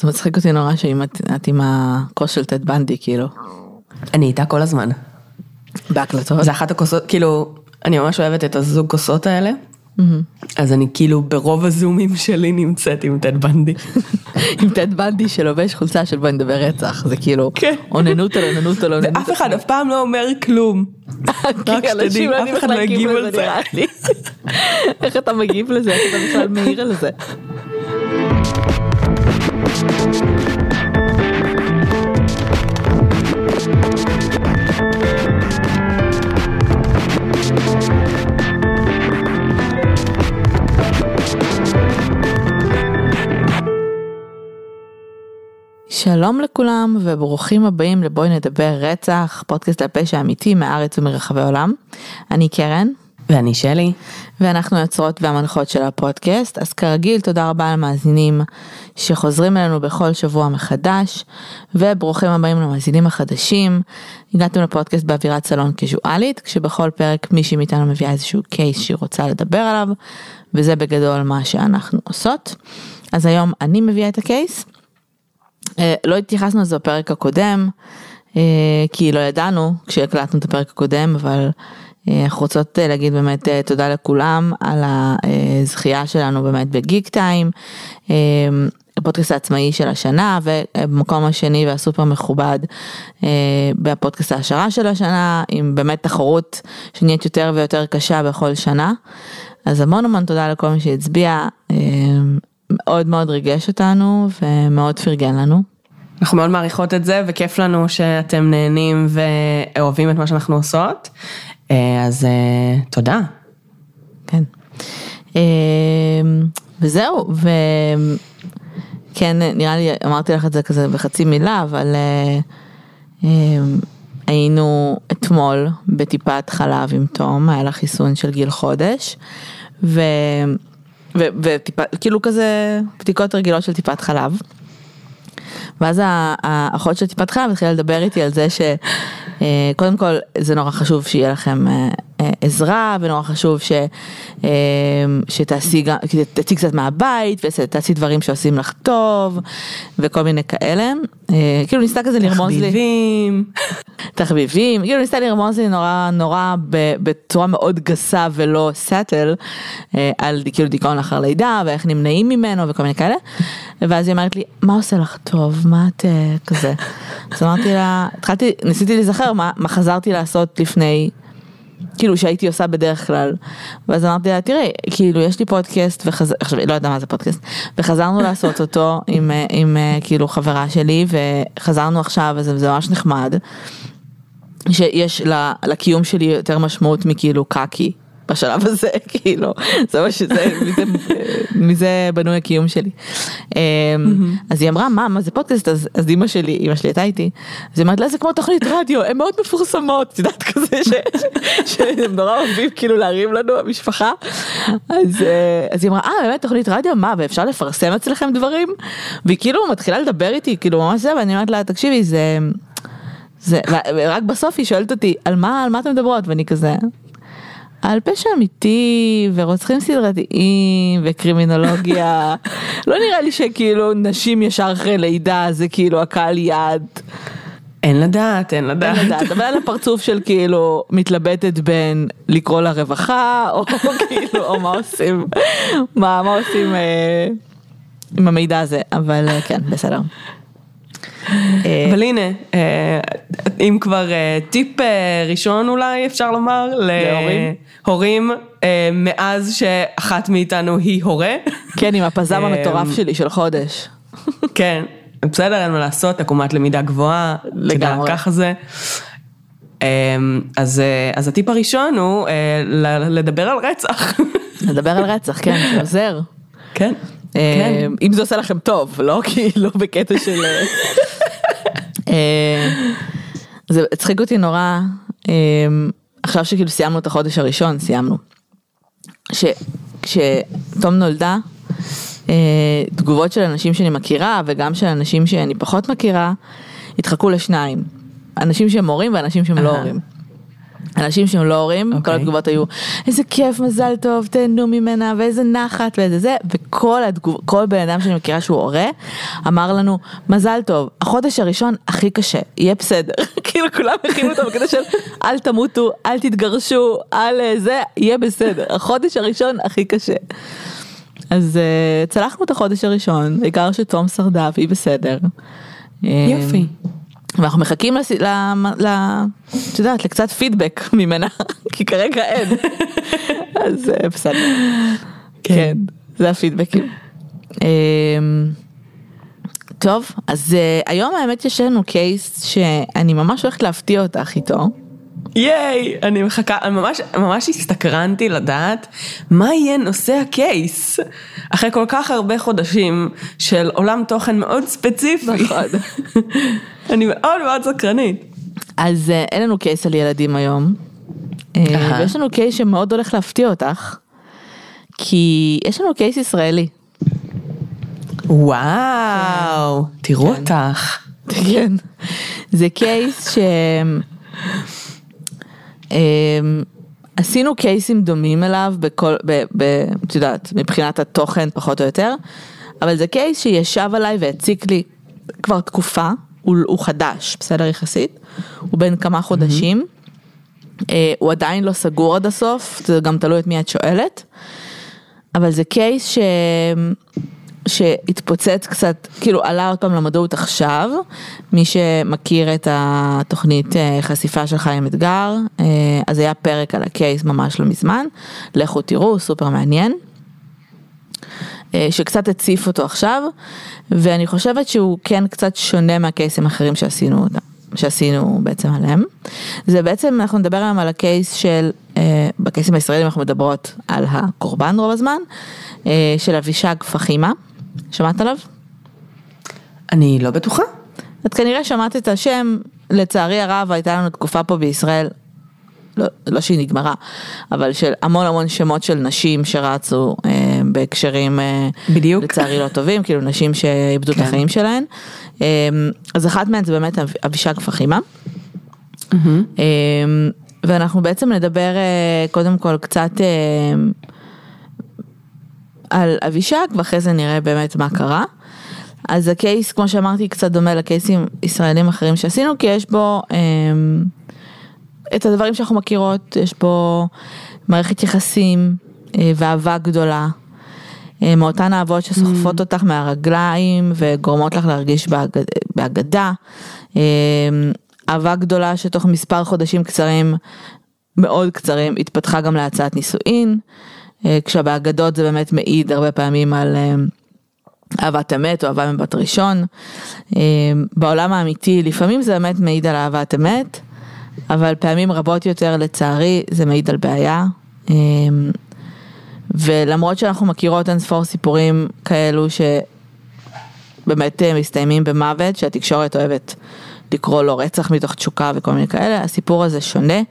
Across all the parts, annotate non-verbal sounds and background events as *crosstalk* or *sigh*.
זה מצחיק אותי נורא שאם את את עם הכוס של טד בנדי כאילו, אני איתה כל הזמן. בהקלטות. זה אחת הכוסות, כאילו, אני ממש אוהבת את הזוג כוסות האלה. אז אני כאילו ברוב הזומים שלי נמצאת עם טד בנדי. *laughs* עם טד בנדי שלובש חולצה של בואי נדבר רצח, זה כאילו כן. אוננות על אוננות על אוננות. ואף אחד אף פעם לא אומר כלום. *laughs* רק כי אנשים שתדעי, לא אף אחד לא הגיב על זה. *laughs* איך אתה מגיב לזה, איך אתה בכלל מעיר על זה. שלום לכולם וברוכים הבאים לבואי נדבר רצח, פודקאסט על פשע אמיתי מהארץ ומרחבי העולם. אני קרן. ואני שלי. ואנחנו יוצרות והמנחות של הפודקאסט, אז כרגיל תודה רבה למאזינים שחוזרים אלינו בכל שבוע מחדש, וברוכים הבאים למאזינים החדשים. הגעתם לפודקאסט באווירת סלון קזואלית, כשבכל פרק מישהי מאיתנו מביאה איזשהו קייס שהיא רוצה לדבר עליו, וזה בגדול מה שאנחנו עושות. אז היום אני מביאה את הקייס. אה, לא התייחסנו לזה בפרק הקודם, אה, כי לא ידענו כשהקלטנו את הפרק הקודם, אבל אנחנו רוצות אה, להגיד באמת אה, תודה לכולם על הזכייה שלנו באמת בגיק טיים, אה, הפודקאסט העצמאי של השנה ובמקום השני והסופר מכובד אה, בפודקאסט ההשערה של השנה, עם באמת תחרות שנהיית יותר ויותר קשה בכל שנה. אז המון המון תודה לכל מי שהצביע, אה, מאוד מאוד ריגש אותנו ומאוד פרגן לנו. אנחנו מאוד מעריכות את זה וכיף לנו שאתם נהנים ואוהבים את מה שאנחנו עושות. אה, אז אה, תודה. כן. אה, וזהו, וכן, נראה לי, אמרתי לך את זה כזה בחצי מילה, אבל היינו אתמול בטיפת חלב עם תום, היה לה חיסון של גיל חודש, ו... וטיפה, כאילו כזה בדיקות רגילות של טיפת חלב. ואז האחות של טיפת חלב התחילה לדבר איתי על זה שקודם כל זה נורא חשוב שיהיה לכם אה, אה, עזרה ונורא חשוב ש, אה, שתעשי גם, תצאי קצת מהבית ותעשי דברים שעושים לך טוב וכל מיני כאלה. אה, כאילו ניסתה כזה לרמוז לי. תחביבים. תחביבים, כאילו ניסתה לרמוז לי נורא נורא בצורה מאוד גסה ולא סאטל על כאילו דיכאון לאחר לידה ואיך נמנעים ממנו וכל מיני כאלה. ואז היא אומרת לי, מה עושה לך טוב, מה את אה, כזה. *laughs* אז אמרתי לה, התחלתי, ניסיתי להיזכר מה, מה חזרתי לעשות לפני, כאילו שהייתי עושה בדרך כלל. ואז אמרתי לה, תראי, כאילו יש לי פודקאסט, וחז... עכשיו היא לא יודעת מה זה פודקאסט, וחזרנו לעשות אותו *laughs* עם, אה, עם אה, כאילו חברה שלי, וחזרנו עכשיו, אז זה ממש נחמד. שיש ל- לקיום שלי יותר משמעות מכאילו קקי בשלב הזה *laughs* כאילו זה מה שזה מזה, מזה בנוי הקיום שלי. אמ, אז היא אמרה מה מה זה פודקאסט אז אז אמא שלי אמא שלי הייתה איתי אז היא אמרת לה זה כמו תוכנית רדיו הן מאוד מפורסמות את יודעת כזה שהם נורא אוהבים כאילו להרים לנו המשפחה אז אה, אז היא אמרה אה באמת תוכנית רדיו מה ואפשר לפרסם אצלכם דברים והיא כאילו מתחילה לדבר איתי כאילו ממש זה ואני אומרת לה תקשיבי זה. זה, ורק בסוף היא שואלת אותי, על מה, על מה אתם מדברות? ואני כזה, על פשע אמיתי, ורוצחים סדרתיים, וקרימינולוגיה. לא נראה לי שכאילו נשים ישר אחרי לידה זה כאילו הקהל יעד. אין לדעת, אין אין לדעת. לדעת, אבל על הפרצוף של כאילו מתלבטת בין לקרוא לרווחה, או *laughs* כאילו, או מה עושים, מה, מה עושים אה, עם המידע הזה, אבל אה, כן, בסדר. אה, אבל הנה, אה, אם כבר אה, טיפ ראשון אולי אפשר לומר, להורים? מאז שאחת מאיתנו היא הורה. כן, עם הפזם המטורף שלי של חודש. כן, בסדר, אין מה לעשות, עקומת למידה גבוהה, לגמרי. ככה זה. אז, אז הטיפ הראשון הוא לדבר על רצח. נדבר על רצח, כן, זה עוזר. כן, כן. אם זה עושה לכם טוב, לא כאילו בקטע של... אה, זה הצחיק אותי נורא, אה, עכשיו שכאילו סיימנו את החודש הראשון, סיימנו. כשתום נולדה, אה, תגובות של אנשים שאני מכירה וגם של אנשים שאני פחות מכירה, התחלקו לשניים. אנשים שהם הורים ואנשים שהם לא. הורים. אנשים שהם לא הורים, כל אוקיי. התגובות היו איזה כיף, מזל טוב, תהנו ממנה ואיזה נחת ואיזה זה, וכל התגוב, כל בן אדם שאני מכירה שהוא הורה, אמר לנו מזל טוב, החודש הראשון הכי קשה, יהיה בסדר, *laughs* כאילו כולם הכינו אותו בקטע של אל תמותו, אל תתגרשו, אל אה, זה, יהיה בסדר, החודש הראשון הכי קשה. אז אה, צלחנו את החודש הראשון, העיקר שתום שרדה והיא בסדר. יופי. ואנחנו מחכים לס... ל... ל... את יודעת, לקצת פידבק ממנה, *laughs* כי כרגע אין. *laughs* אז אה, בסדר. כן, זה הפידבקים. אמ, טוב, אז אה, היום האמת יש לנו קייס שאני ממש הולכת להפתיע אותך איתו. ייי, אני מחכה, אני ממש, ממש הסתקרנתי לדעת מה יהיה נושא הקייס. אחרי כל כך הרבה חודשים של עולם תוכן מאוד ספציפי. נכון. *laughs* אני מאוד מאוד סקרנית. אז אה, אין לנו קייס על ילדים היום. אה. ויש לנו קייס שמאוד הולך להפתיע אותך. כי יש לנו קייס ישראלי. וואו, תראו כן. אותך. כן. זה קייס ש... אמ, עשינו קייסים דומים אליו בכל, ב, ב, את יודעת, מבחינת התוכן פחות או יותר, אבל זה קייס שישב עליי והציק לי כבר תקופה, הוא, הוא חדש, בסדר יחסית, הוא בן כמה חודשים, אה, הוא עדיין לא סגור עד הסוף, זה גם תלוי את מי את שואלת, אבל זה קייס ש... שהתפוצץ קצת, כאילו עלה עוד פעם למודעות עכשיו, מי שמכיר את התוכנית אה, חשיפה של חיים אתגר, אה, אז היה פרק על הקייס ממש לא מזמן, לכו תראו, סופר מעניין. אה, שקצת הציף אותו עכשיו, ואני חושבת שהוא כן קצת שונה מהקייסים האחרים שעשינו, שעשינו בעצם עליהם. זה בעצם, אנחנו נדבר היום על הקייס של, אה, בקייסים הישראלים אנחנו מדברות על הקורבן רוב הזמן, אה, של אבישג פחימה, שמעת עליו? אני לא בטוחה. את כנראה שמעת את השם, לצערי הרב הייתה לנו תקופה פה בישראל, לא, לא שהיא נגמרה, אבל של המון המון שמות של נשים שרצו אה, בהקשרים אה, בדיוק. לצערי לא טובים, כאילו נשים שאיבדו כן. את החיים שלהן. אה, אז אחת מהן זה באמת אב- אבישג פחימה. אה, ואנחנו בעצם נדבר אה, קודם כל קצת אה, על אבישג ואחרי זה נראה באמת מה קרה. אז הקייס כמו שאמרתי קצת דומה לקייסים ישראלים אחרים שעשינו כי יש בו אה, את הדברים שאנחנו מכירות, יש בו מערכת יחסים אה, ואהבה גדולה. אה, מאותן אהבות שסוחפות אותך מהרגליים וגורמות לך להרגיש בהגד... בהגדה. אה, אהבה גדולה שתוך מספר חודשים קצרים, מאוד קצרים, התפתחה גם להצעת נישואין, אה, כשבאגדות זה באמת מעיד הרבה פעמים על אה, אהבת אמת או אהבה מבת ראשון. בעולם האמיתי לפעמים זה באמת מעיד על אהבת אמת, אבל פעמים רבות יותר לצערי זה מעיד על בעיה. ולמרות שאנחנו מכירות אין ספור סיפורים כאלו שבאמת אה, מסתיימים במוות, שהתקשורת אוהבת לקרוא לו רצח מתוך תשוקה וכל מיני כאלה, הסיפור הזה שונה,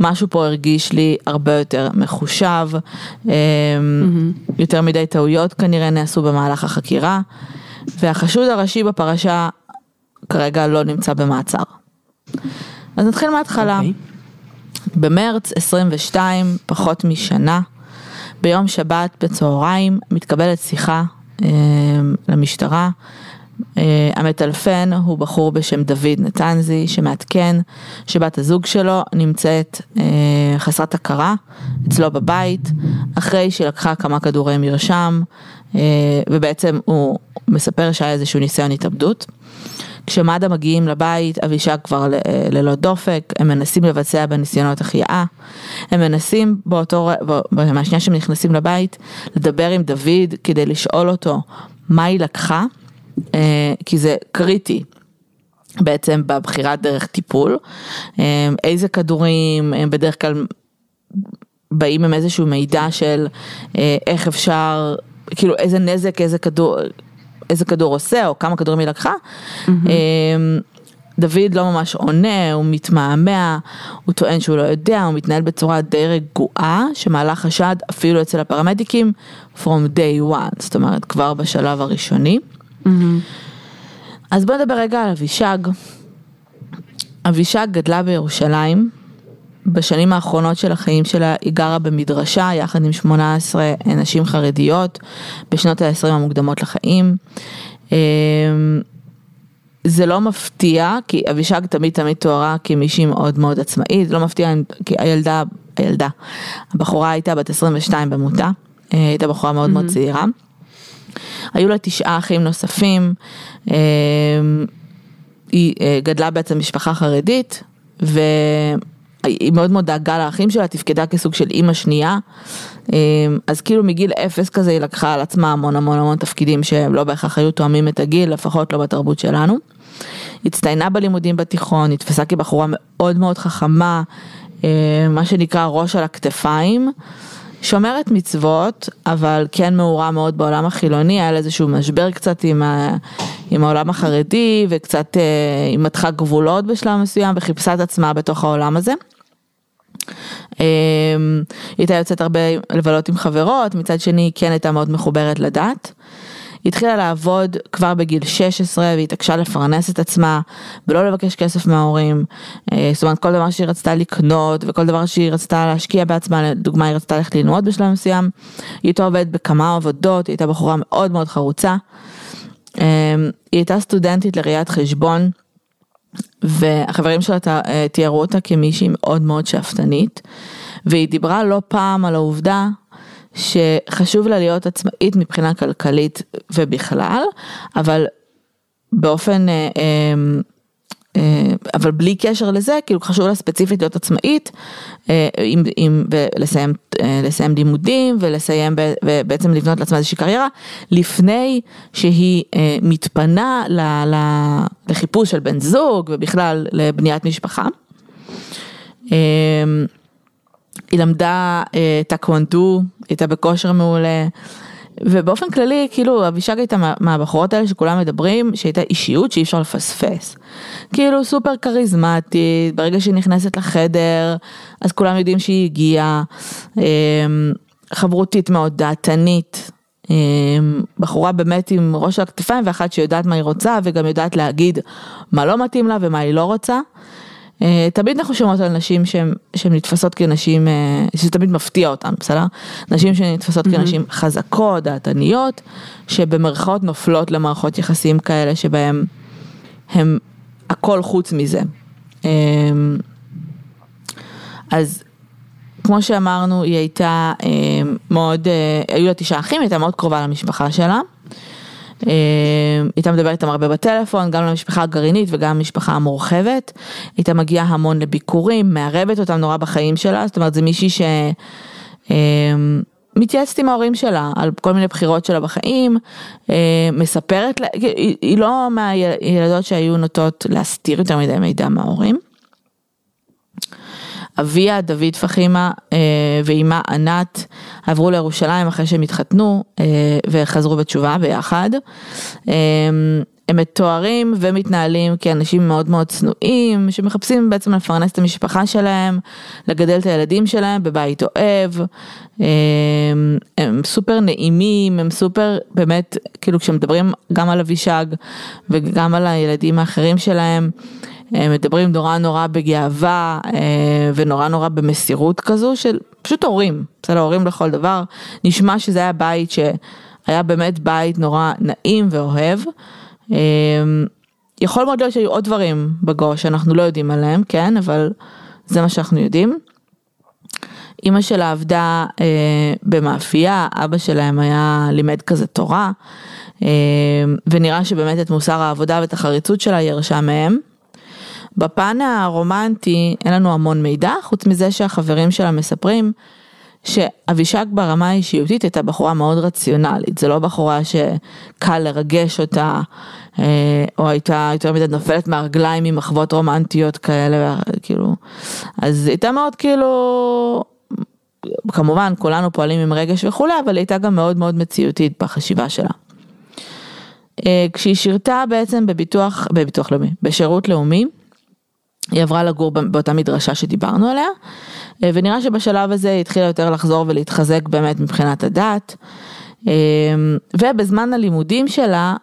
משהו פה הרגיש לי הרבה יותר מחושב, mm-hmm. יותר מדי טעויות כנראה נעשו במהלך החקירה, והחשוד הראשי בפרשה כרגע לא נמצא במעצר. אז נתחיל מההתחלה. אוקיי. במרץ 22, פחות משנה, ביום שבת בצהריים מתקבלת שיחה אה, למשטרה. אה, המטלפן הוא בחור בשם דוד נתנזי שמעדכן שבת הזוג שלו נמצאת אה, חסרת הכרה אצלו בבית אחרי שהיא לקחה כמה כדורי מרשם ובעצם הוא מספר שהיה איזשהו ניסיון התאבדות. כשמד"א מגיעים לבית, אבישג כבר ל- ללא דופק, הם מנסים לבצע בניסיונות החייאה, הם מנסים באותו, מהשנייה שהם נכנסים לבית, לדבר עם דוד כדי לשאול אותו מה היא לקחה, אה, כי זה קריטי. בעצם בבחירת דרך טיפול, אה, איזה כדורים, הם בדרך כלל באים עם איזשהו מידע של אה, איך אפשר, כאילו איזה נזק, איזה כדור, איזה כדור עושה או כמה כדורים היא לקחה. Mm-hmm. דוד לא ממש עונה, הוא מתמהמה, הוא טוען שהוא לא יודע, הוא מתנהל בצורה די רגועה, שמעלה חשד אפילו אצל הפרמדיקים from day one, זאת אומרת כבר בשלב הראשוני. אז בוא נדבר רגע על אבישג. אבישג גדלה בירושלים, בשנים האחרונות של החיים שלה היא גרה במדרשה יחד עם 18 נשים חרדיות בשנות ה-20 המוקדמות לחיים. אמ, זה לא מפתיע, כי אבישג תמיד תמיד תוארה כמישהי מאוד מאוד עצמאית, לא מפתיע, כי הילדה, הילדה, הבחורה הייתה בת 22 במותה, אה, הייתה בחורה מאוד מאוד צעירה. היו לה תשעה אחים נוספים, אמ, היא אה, גדלה בעצם משפחה חרדית, והיא מאוד מאוד דאגה לאחים שלה, תפקדה כסוג של אימא שנייה, אמ, אז כאילו מגיל אפס כזה היא לקחה על עצמה המון המון המון תפקידים שהם לא בהכרח היו תואמים את הגיל, לפחות לא בתרבות שלנו. הצטיינה בלימודים בתיכון, נתפסה כבחורה מאוד מאוד חכמה, אמ, מה שנקרא ראש על הכתפיים. שומרת מצוות, אבל כן מעורה מאוד בעולם החילוני, היה לה איזשהו משבר קצת עם, ה, עם העולם החרדי, וקצת אה, היא מתחה גבולות בשלב מסוים, וחיפשה את עצמה בתוך העולם הזה. אה, היא הייתה יוצאת הרבה לבלות עם חברות, מצד שני היא כן הייתה מאוד מחוברת לדת. היא התחילה לעבוד כבר בגיל 16 והיא התעקשה לפרנס את עצמה ולא לבקש כסף מההורים. אה, זאת אומרת כל דבר שהיא רצתה לקנות וכל דבר שהיא רצתה להשקיע בעצמה, לדוגמה היא רצתה ללכת ללמוד בשלב מסוים. היא הייתה עובדת בכמה עבודות, היא הייתה בחורה מאוד מאוד חרוצה. אה, היא הייתה סטודנטית לראיית חשבון. והחברים שלה אה, תיארו אותה כמישהי מאוד מאוד שאפתנית והיא דיברה לא פעם על העובדה שחשוב לה להיות עצמאית מבחינה כלכלית ובכלל, אבל באופן, אה, אה, אה, אבל בלי קשר לזה, כאילו חשוב לה ספציפית להיות עצמאית, עם, עם, ולסיים לסיים לימודים ולסיים ובעצם לבנות לעצמה איזושהי קריירה, לפני שהיא מתפנה ל, ל, לחיפוש של בן זוג ובכלל לבניית משפחה. היא למדה אה, טקוונדו, הייתה בכושר מעולה. ובאופן כללי, כאילו, אבישג הייתה מה, מהבחורות האלה שכולם מדברים, שהייתה אישיות שאי אפשר לפספס. כאילו, סופר כריזמטית, ברגע שהיא נכנסת לחדר, אז כולם יודעים שהיא הגיעה. אה, חברותית מאוד, דעתנית. אה, בחורה באמת עם ראש על הכתפיים ואחת שיודעת מה היא רוצה וגם יודעת להגיד מה לא מתאים לה ומה היא לא רוצה. אה, תמיד אנחנו שומעות על נשים שהן נתפסות כנשים, אה, שזה תמיד מפתיע אותן, בסדר? נשים שנתפסות mm-hmm. כנשים חזקות, דעתניות, שבמרכאות נופלות למערכות יחסים כאלה שבהם הם הכל חוץ מזה. אה, אז כמו שאמרנו, היא הייתה מאוד, היו לה תשעה אחים, היא הייתה מאוד קרובה למשפחה שלה. הייתה מדברת איתם הרבה בטלפון, גם למשפחה הגרעינית וגם למשפחה המורחבת. הייתה מגיעה המון לביקורים, מערבת אותם נורא בחיים שלה, זאת אומרת זה מישהי ש... אה, מתייעצת עם ההורים שלה על כל מיני בחירות שלה בחיים, אה, מספרת, היא לא מהילדות שהיו נוטות להסתיר יותר מדי מידע מההורים. אביה דוד פחימה אה, ואימה ענת עברו לירושלים אחרי שהם התחתנו אה, וחזרו בתשובה ביחד. אה, הם מתוארים ומתנהלים כאנשים מאוד מאוד צנועים שמחפשים בעצם לפרנס את המשפחה שלהם, לגדל את הילדים שלהם בבית אוהב, הם סופר נעימים, הם סופר באמת כאילו כשמדברים גם על אבישג וגם על הילדים האחרים שלהם. אה, מדברים נורא נורא בגאווה אה, ונורא נורא במסירות כזו של פשוט הורים, בסדר, הורים לכל דבר. נשמע שזה היה בית שהיה באמת בית נורא נעים ואוהב. אה, יכול מאוד להיות שהיו עוד דברים בגו שאנחנו לא יודעים עליהם, כן, אבל זה מה שאנחנו יודעים. אימא שלה עבדה אה, במאפייה, אבא שלהם היה לימד כזה תורה, אה, ונראה שבאמת את מוסר העבודה ואת החריצות שלה ירשה מהם. בפן הרומנטי אין לנו המון מידע, חוץ מזה שהחברים שלה מספרים שאבישג ברמה האישיותית הייתה בחורה מאוד רציונלית, זה לא בחורה שקל לרגש אותה, אה, או הייתה יותר מדי נופלת מהרגליים עם מחוות רומנטיות כאלה, כאילו, אז הייתה מאוד כאילו, כמובן כולנו פועלים עם רגש וכולי, אבל היא הייתה גם מאוד מאוד מציאותית בחשיבה שלה. אה, כשהיא שירתה בעצם בביטוח, בביטוח לאומי, בשירות לאומי, היא עברה לגור באותה מדרשה שדיברנו עליה, אה, ונראה שבשלב הזה היא התחילה יותר לחזור ולהתחזק באמת מבחינת הדת. אה, ובזמן הלימודים שלה,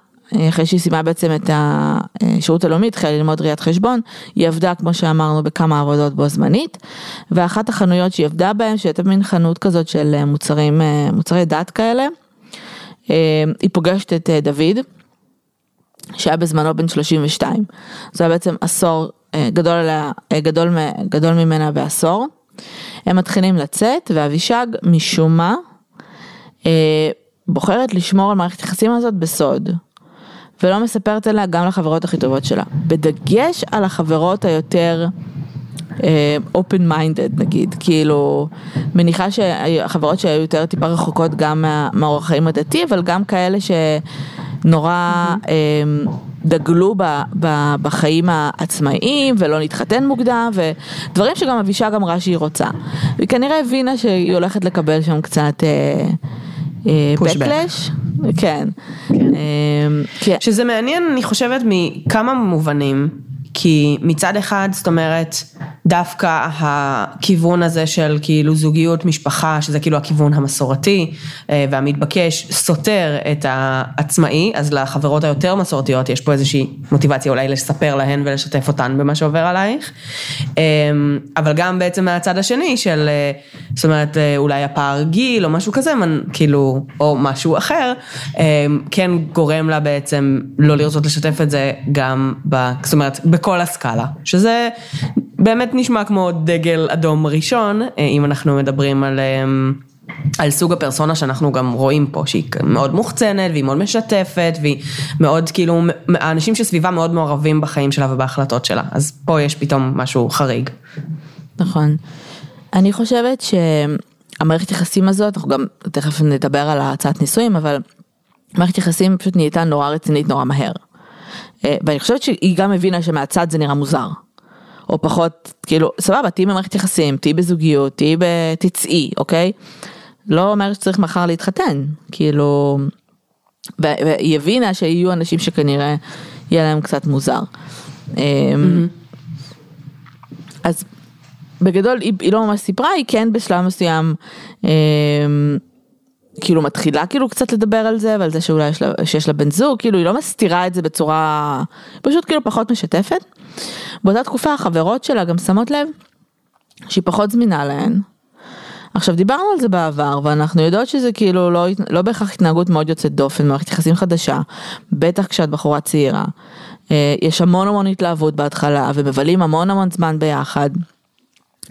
אחרי שהיא סיימה בעצם את השירות הלאומי, התחילה ללמוד ראיית חשבון, היא עבדה, כמו שאמרנו, בכמה עבודות בו זמנית, ואחת החנויות שהיא עבדה בהן, שהייתה מין חנות כזאת של מוצרים, מוצרי דת כאלה, היא פוגשת את דוד, שהיה בזמנו בן 32. זה היה בעצם עשור גדול, עליה, גדול, גדול ממנה בעשור. הם מתחילים לצאת, ואבישג, משום מה, בוחרת לשמור על מערכת היחסים הזאת בסוד. ולא מספרת עליה גם לחברות הכי טובות שלה. בדגש על החברות היותר open minded נגיד, כאילו מניחה שהחברות שהיו יותר טיפה רחוקות גם מה, מהאורח החיים הדתי, אבל גם כאלה שנורא mm-hmm. דגלו ב, ב, בחיים העצמאיים ולא להתחתן מוקדם ודברים שגם אבישג אמרה שהיא רוצה. היא כנראה הבינה שהיא הולכת לקבל שם קצת... בקלאש, כן. כן. שזה מעניין אני חושבת מכמה מובנים. כי מצד אחד, זאת אומרת, דווקא הכיוון הזה של כאילו זוגיות משפחה, שזה כאילו הכיוון המסורתי אה, והמתבקש, סותר את העצמאי, אז לחברות היותר מסורתיות יש פה איזושהי מוטיבציה אולי לספר להן ולשתף אותן במה שעובר עלייך. אה, אבל גם בעצם מהצד השני של, אה, זאת אומרת, אולי הפער גיל או משהו כזה, כאילו, או משהו אחר, כן גורם לה בעצם לא לרצות לשתף את זה גם, ב, זאת אומרת, בכל הסקאלה, שזה באמת נשמע כמו דגל אדום ראשון, אה, אם אנחנו מדברים על... אה, על סוג הפרסונה שאנחנו גם רואים פה, שהיא מאוד מוחצנת והיא מאוד משתפת והיא מאוד כאילו, האנשים שסביבה מאוד מעורבים בחיים שלה ובהחלטות שלה, אז פה יש פתאום משהו חריג. נכון. אני חושבת שהמערכת יחסים הזאת, אנחנו גם תכף נדבר על הצעת נישואים, אבל מערכת יחסים פשוט נהייתה נורא רצינית נורא מהר. אה, ואני חושבת שהיא גם הבינה שמהצד זה נראה מוזר. או פחות, כאילו, סבבה, תהיי במערכת יחסים, תהיי בזוגיות, תהיי בתצאי, אוקיי? לא אומר שצריך מחר להתחתן, כאילו, והיא הבינה שיהיו אנשים שכנראה יהיה להם קצת מוזר. Mm-hmm. אז בגדול היא, היא לא ממש סיפרה, היא כן בשלב מסוים אמ, כאילו מתחילה כאילו קצת לדבר על זה ועל זה שאולי יש לה, שיש לה בן זוג, כאילו היא לא מסתירה את זה בצורה, פשוט כאילו פחות משתפת. באותה תקופה החברות שלה גם שמות לב שהיא פחות זמינה להן. עכשיו דיברנו על זה בעבר ואנחנו יודעות שזה כאילו לא, לא בהכרח התנהגות מאוד יוצאת דופן, מערכת יחסים חדשה, בטח כשאת בחורה צעירה. אה, יש המון המון התלהבות בהתחלה ומבלים המון המון זמן ביחד.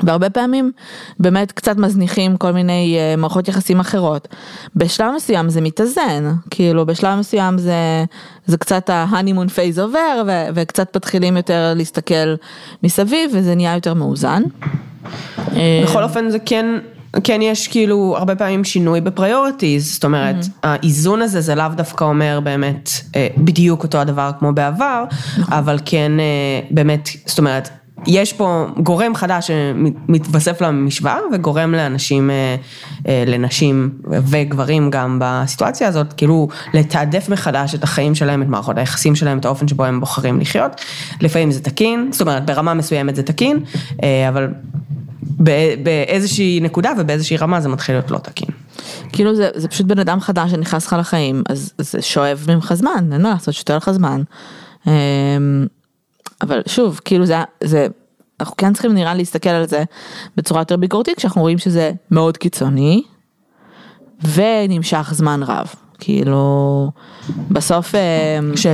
והרבה פעמים באמת קצת מזניחים כל מיני אה, מערכות יחסים אחרות. בשלב מסוים זה מתאזן, כאילו בשלב מסוים זה, זה קצת ה honeymoon phase עובר ו- וקצת מתחילים יותר להסתכל מסביב וזה נהיה יותר מאוזן. בכל אופן זה כן כן יש כאילו הרבה פעמים שינוי ב priorities, זאת אומרת mm-hmm. האיזון הזה זה לאו דווקא אומר באמת אה, בדיוק אותו הדבר כמו בעבר, נכון. אבל כן אה, באמת, זאת אומרת יש פה גורם חדש שמתווסף למשוואה וגורם לאנשים, אה, אה, לנשים וגברים גם בסיטואציה הזאת, כאילו לתעדף מחדש את החיים שלהם, את מערכות היחסים שלהם, את האופן שבו הם בוחרים לחיות. לפעמים זה תקין, זאת אומרת ברמה מסוימת זה תקין, אה, אבל באיזושהי נקודה ובאיזושהי רמה זה מתחיל להיות לא תקין. כאילו זה, זה פשוט בן אדם חדש שנכנס לך לחיים, אז זה שואב ממך זמן, אין מה לעשות, שותה לך זמן. אבל שוב, כאילו זה, זה, אנחנו כן צריכים נראה להסתכל על זה בצורה יותר ביקורתית, כשאנחנו רואים שזה מאוד קיצוני, ונמשך זמן רב. כאילו, בסוף... אה, ש...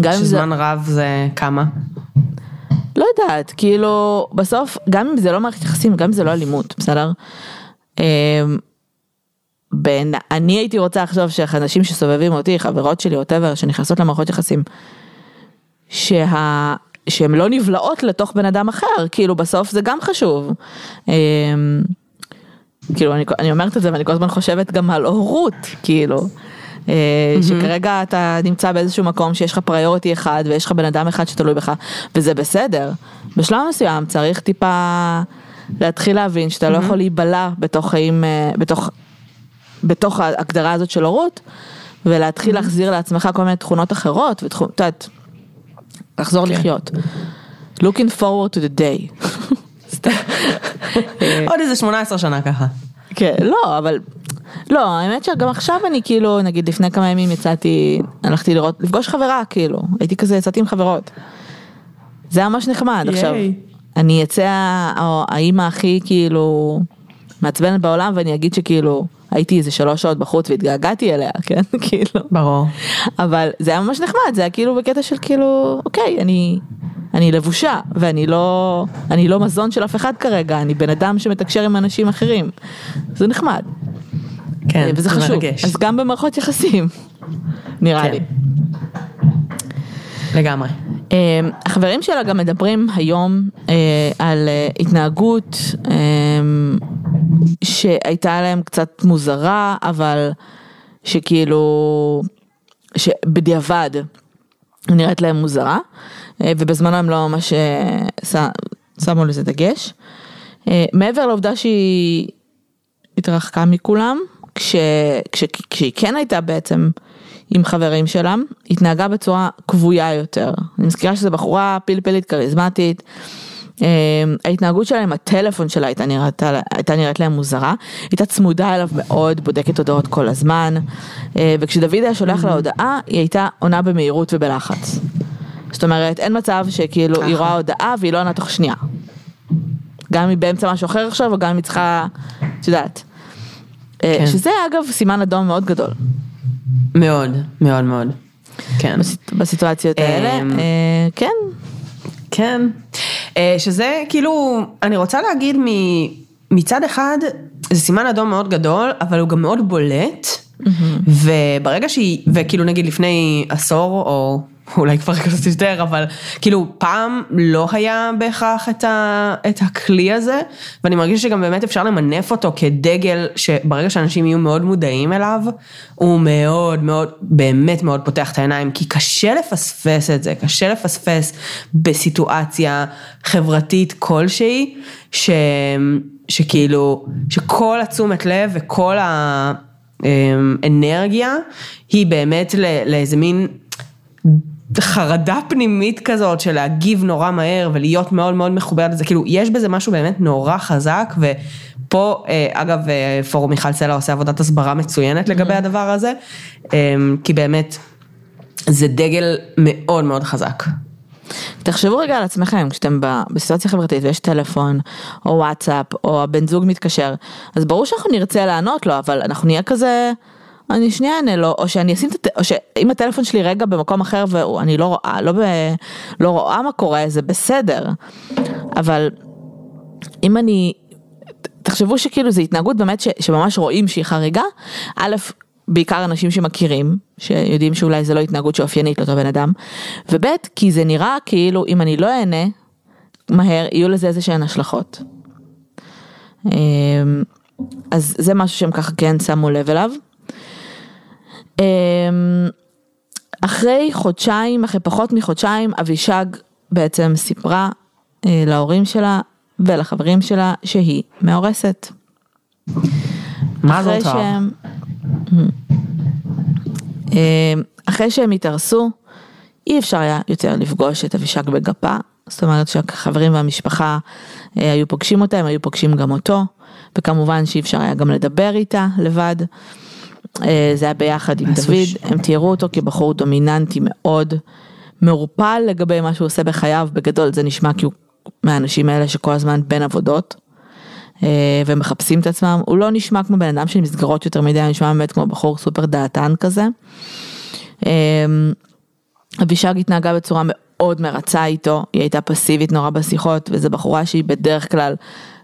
גם אם זה... שזמן רב זה כמה? לא יודעת, כאילו, בסוף, גם אם זה לא מערכת יחסים, גם אם זה לא אלימות, בסדר? אה, בין, אני הייתי רוצה לחשוב שאנשים שסובבים אותי, חברות שלי, ווטאבר, שנכנסות למערכות יחסים, שה... שהן לא נבלעות לתוך בן אדם אחר, כאילו בסוף זה גם חשוב. אמ, כאילו אני, אני אומרת את זה ואני כל הזמן חושבת גם על הורות, כאילו. Mm-hmm. שכרגע אתה נמצא באיזשהו מקום שיש לך פריוריטי אחד ויש לך בן אדם אחד שתלוי בך וזה בסדר. בשלב מסוים צריך טיפה להתחיל להבין שאתה. לא יכול להיבלע בתוך חיים, אה, בתוך, בתוך ההגדרה הזאת של הורות ולהתחיל. להחזיר לעצמך כל מיני תכונות אחרות, ואת יודעת, לחזור כן. לחיות. looking forward to the day. *laughs* עוד איזה 18 שנה ככה. כן, לא, אבל לא, האמת שגם עכשיו אני כאילו, נגיד לפני כמה ימים יצאתי, הלכתי לראות, לפגוש חברה כאילו, הייתי כזה, יצאתי עם חברות. זה היה ממש נחמד עכשיו. אני אצא האימא הכי כאילו מעצבנת בעולם ואני אגיד שכאילו הייתי איזה שלוש שעות בחוץ והתגעגעתי אליה, *laughs* כן? כאילו. ברור. אבל זה היה ממש נחמד, זה היה כאילו בקטע של כאילו, אוקיי, אני, אני לבושה ואני לא, אני לא מזון של אף אחד כרגע, אני בן אדם שמתקשר עם אנשים אחרים. זה נחמד. כן, וזה חשוב. מרגש. אז גם במערכות יחסים, נראה כן. לי. לגמרי. אה, החברים שלה גם מדברים היום אה, על אה, התנהגות שהייתה להם קצת מוזרה, אבל שכאילו, שבדיעבד נראית להם מוזרה, ובזמנו הם לא ממש שמו לזה דגש. מעבר לעובדה שהיא התרחקה מכולם, כש, כש, כשהיא כן הייתה בעצם עם חברים שלה, התנהגה בצורה כבויה יותר. אני מזכירה שזו בחורה פלפלית כריזמטית. אה, ההתנהגות שלה עם הטלפון שלה הייתה נראית, הייתה נראית להם מוזרה, הייתה צמודה אליו מאוד, בודקת הודעות כל הזמן, אה, וכשדוד היה שולח לה הודעה, היא הייתה עונה במהירות ובלחץ. זאת אומרת, אין מצב שכאילו היא רואה הודעה והיא לא עונה תוך שנייה. גם אם היא באמצע משהו אחר עכשיו, או גם אם היא צריכה, את יודעת. אה, כן. שזה אגב סימן אדום מאוד גדול. מאוד, מאוד מאוד. כן. בסיטואציות האלה, אמ, אה, כן. כן. אה, שזה כאילו, אני רוצה להגיד מצד אחד, זה סימן אדום מאוד גדול, אבל הוא גם מאוד בולט. וברגע שהיא, וכאילו נגיד לפני עשור או *laughs* אולי כבר קצת יותר, אבל כאילו פעם לא היה בהכרח את, ה, את הכלי הזה, ואני מרגיש שגם באמת אפשר למנף אותו כדגל, שברגע שאנשים יהיו מאוד מודעים אליו, הוא מאוד מאוד, באמת מאוד פותח את העיניים, כי קשה לפספס את זה, קשה לפספס בסיטואציה חברתית כלשהי, ש, שכאילו, שכל התשומת לב וכל האנרגיה היא באמת לאיזה מין... חרדה פנימית כזאת של להגיב נורא מהר ולהיות מאוד מאוד מחוברת לזה, כאילו יש בזה משהו באמת נורא חזק ופה אה, אגב אה, פורום מיכל סלע עושה עבודת הסברה מצוינת לגבי mm-hmm. הדבר הזה, אה, כי באמת זה דגל מאוד מאוד חזק. תחשבו רגע על עצמכם, כשאתם בסיטואציה חברתית ויש טלפון, או וואטסאפ, או הבן זוג מתקשר, אז ברור שאנחנו נרצה לענות לו, אבל אנחנו נהיה כזה, אני שנייה אענה לו, או שאני אשים את, או שאם הטלפון שלי רגע במקום אחר ואני לא רואה, לא, ב, לא רואה מה קורה, זה בסדר. אבל אם אני, תחשבו שכאילו זו התנהגות באמת ש, שממש רואים שהיא חריגה, א', בעיקר אנשים שמכירים, שיודעים שאולי זה לא התנהגות שאופיינית לאותו בן אדם, וב', כי זה נראה כאילו אם אני לא אענה מהר, יהיו לזה איזה שהן השלכות. אמ, אז זה משהו שהם ככה כן שמו לב אליו. אמ, אחרי חודשיים, אחרי פחות מחודשיים, אבישג בעצם סיפרה אה, להורים שלה ולחברים שלה שהיא מאורסת. מה זאת שהם, אמ, אחרי שהם התארסו, אי אפשר היה יותר לפגוש את אבישג בגפה, זאת אומרת שהחברים והמשפחה אה, היו פוגשים אותה, הם היו פוגשים גם אותו, וכמובן שאי אפשר היה גם לדבר איתה לבד. אה, זה היה ביחד עם דוד, הם תיארו אותו כבחור דומיננטי מאוד, מעורפל לגבי מה שהוא עושה בחייו, בגדול זה נשמע כי הוא מהאנשים האלה שכל הזמן בין עבודות. אה, ומחפשים את עצמם, הוא לא נשמע כמו בן אדם של מסגרות יותר מדי, הוא נשמע באמת כמו בחור סופר דעתן כזה. אה, אבישג התנהגה בצורה מאוד מרצה איתו, היא הייתה פסיבית נורא בשיחות, וזו בחורה שהיא בדרך כלל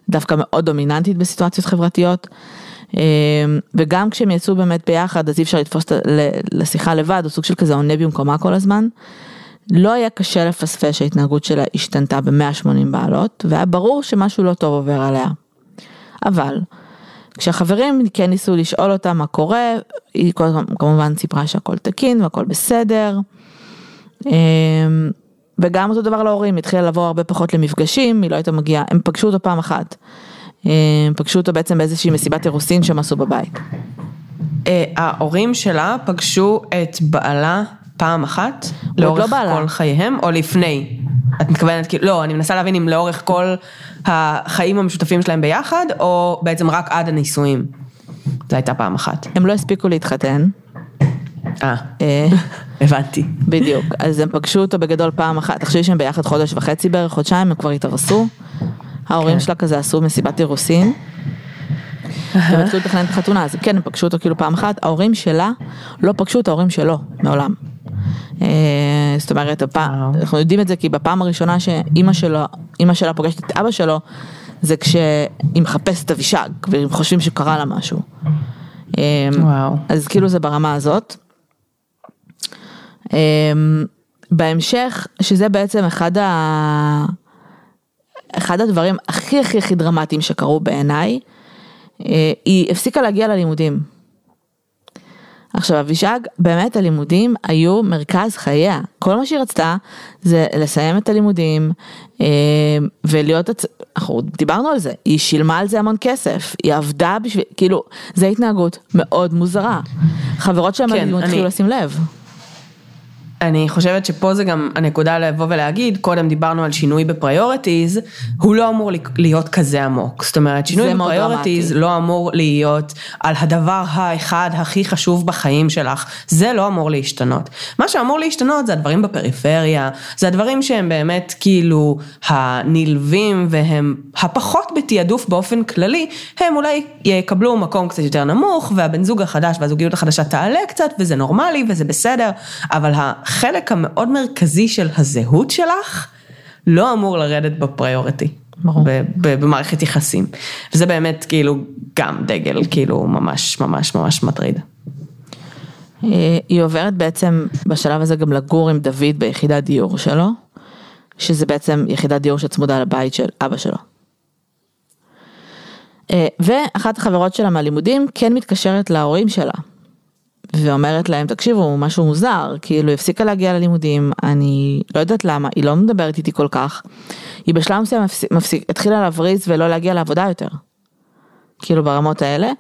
דווקא מאוד דומיננטית בסיטואציות חברתיות. אמ, וגם כשהם יצאו באמת ביחד אז אי אפשר לתפוס לשיחה לבד, הוא סוג של כזה עונה במקומה כל הזמן. לא היה קשה לפספס שההתנהגות שלה השתנתה ב-180 בעלות, והיה ברור שמשהו לא טוב עובר עליה. אבל, כשהחברים כן ניסו לשאול אותה מה קורה, היא כמובן סיפרה שהכל תקין והכל בסדר. אמ, וגם אותו דבר להורים, התחילה לבוא הרבה פחות למפגשים, היא לא הייתה מגיעה, הם פגשו אותו פעם אחת. אה, פגשו אותו בעצם באיזושהי מסיבת אירוסין שהם עשו בבית. אה, ההורים שלה פגשו את בעלה פעם אחת, לאורך לא. כל חייהם, או לפני? את מתכוונת, כאילו, לא, אני מנסה להבין אם לאורך כל החיים המשותפים שלהם ביחד, או בעצם רק עד הנישואים. זו הייתה פעם אחת. הם לא הספיקו להתחתן. אה, אה, *laughs* הבנתי. בדיוק, אז הם פגשו אותו בגדול פעם אחת, תחשבי שהם ביחד חודש וחצי בערך, חודשיים, הם כבר התארסו. ההורים כן. שלה כזה עשו מסיבת אירוסין. הם התחילו לתכנן את החתונה, אז כן, הם פגשו אותו כאילו פעם אחת, ההורים שלה לא פגשו את ההורים שלו מעולם. אה, זאת אומרת, הפעם. אנחנו יודעים את זה כי בפעם הראשונה שאימא שלו, אימא שלה פוגשת את אבא שלו, זה כשהיא מחפשת אבישג, והם חושבים שקרה לה משהו. אה, וואו. אז כאילו זה ברמה הזאת. אמ, בהמשך, שזה בעצם אחד ה... אחד הדברים הכי הכי הכי דרמטיים שקרו בעיניי, אה, היא הפסיקה להגיע ללימודים. עכשיו אבישג, באמת הלימודים היו מרכז חייה, כל מה שהיא רצתה זה לסיים את הלימודים אה, ולהיות, הצ- אנחנו דיברנו על זה, היא שילמה על זה המון כסף, היא עבדה בשביל, כאילו, זו התנהגות מאוד מוזרה. חברות שלהם כן, כן, אני- התחילו לשים לב. אני חושבת שפה זה גם הנקודה לבוא ולהגיד, קודם דיברנו על שינוי ב priorities, הוא לא אמור להיות כזה עמוק. זאת אומרת, שינוי דרמטי. לא אמור להיות על הדבר האחד הכי חשוב בחיים שלך. זה לא אמור להשתנות. מה שאמור להשתנות זה הדברים בפריפריה, זה הדברים שהם באמת כאילו הנלווים והם הפחות בתעדוף באופן כללי, הם אולי יקבלו מקום קצת יותר נמוך, והבן זוג החדש והזוגיות החדשה תעלה קצת, וזה נורמלי וזה בסדר, אבל החלק המאוד מרכזי של הזהות שלך, לא אמור לרדת בפריוריטי. ברור. במערכת יחסים. וזה באמת כאילו גם דגל, כאילו ממש ממש ממש מטריד. אה, היא עוברת בעצם בשלב הזה גם לגור עם דוד ביחידת דיור שלו, שזה בעצם יחידת דיור שצמודה לבית של אבא שלו. אה, ואחת החברות שלה מהלימודים כן מתקשרת להורים שלה. ואומרת להם, תקשיבו, משהו מוזר, כאילו הפסיקה להגיע ללימודים, אני לא יודעת למה, היא לא מדברת איתי כל כך. היא בשלב מסוים מפסיק, מפסיק, התחילה להבריז ולא להגיע לעבודה יותר. כאילו ברמות האלה,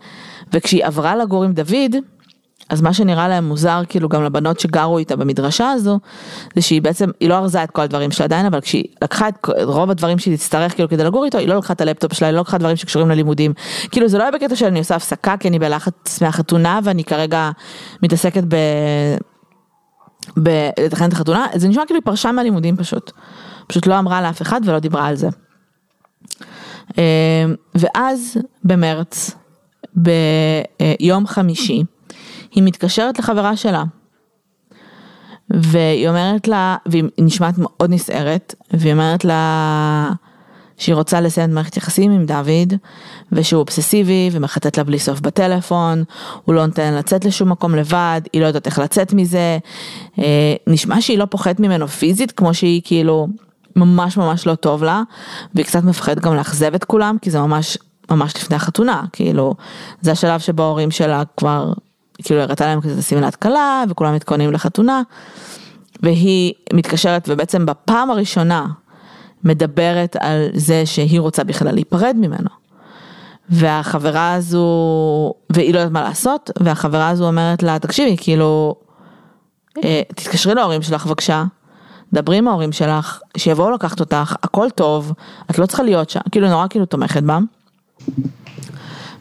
וכשהיא עברה לגור עם דוד, אז מה שנראה להם מוזר, כאילו גם לבנות שגרו איתה במדרשה הזו, זה שהיא בעצם, היא לא ארזה את כל הדברים שלה עדיין, אבל כשהיא לקחה את רוב הדברים שהיא תצטרך כאילו כדי לגור איתו, היא לא לקחה את הלפטופ שלה, היא לא לקחה דברים שקשורים ללימודים. כאילו זה לא היה בקטע שאני עושה הפסקה, כי אני בלחץ מהחתונה, ואני כרגע מתעסקת ב... ב... לתכנן את החתונה, זה נשמע כאילו היא פרשה מהלימודים פשוט. פשוט לא אמרה לאף אחד ולא דיברה על זה. אה, ואז במרץ, ביום חמישי, היא מתקשרת לחברה שלה. והיא אומרת לה, והיא נשמעת מאוד נסערת, והיא אומרת לה שהיא רוצה לסיים את מערכת יחסים עם דוד, ושהוא אובססיבי ומחטט לה בלי סוף בטלפון, הוא לא נותן לצאת לשום מקום לבד, היא לא יודעת איך לצאת מזה, אה, נשמע שהיא לא פוחדת ממנו פיזית, כמו שהיא כאילו ממש ממש לא טוב לה, והיא קצת מפחדת גם לאכזב את כולם, כי זה ממש ממש לפני החתונה, כאילו, זה השלב שבו ההורים שלה כבר, כאילו הראתה להם כזה שמלת כלה, וכולם מתכוננים לחתונה, והיא מתקשרת ובעצם בפעם הראשונה מדברת על זה שהיא רוצה בכלל להיפרד ממנו. והחברה הזו, והיא לא יודעת מה לעשות, והחברה הזו אומרת לה, תקשיבי, כאילו, אה, תתקשרי להורים שלך בבקשה, דברי עם ההורים שלך, שיבואו לקחת אותך, הכל טוב, את לא צריכה להיות שם, כאילו נורא כאילו תומכת בה.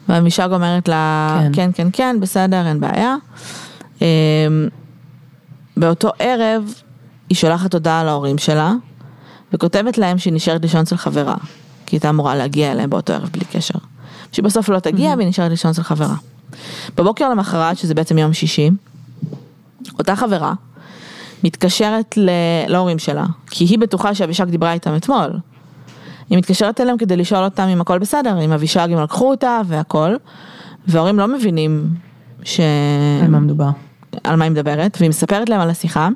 ואבישג אומרת לה, כן. כן, כן, כן, בסדר, אין בעיה. אמ, באותו ערב היא שולחת הודעה להורים שלה, וכותבת להם שהיא נשארת לישון אצל חברה, כי הייתה אמורה להגיע אליהם באותו ערב בלי קשר. שהיא בסוף לא תגיע והיא נשארת לישון אצל חברה. בבוקר למחרת, שזה בעצם יום שישי, אותה חברה מתקשרת ל- להורים שלה, כי היא בטוחה שאבישג דיברה איתם אתמול. היא מתקשרת אליהם כדי לשאול אותם אם הכל בסדר, אם אבישג, אם לקחו אותה והכל, וההורים לא מבינים ש... על מה מדובר? על מה היא מדברת, והיא מספרת להם על השיחה,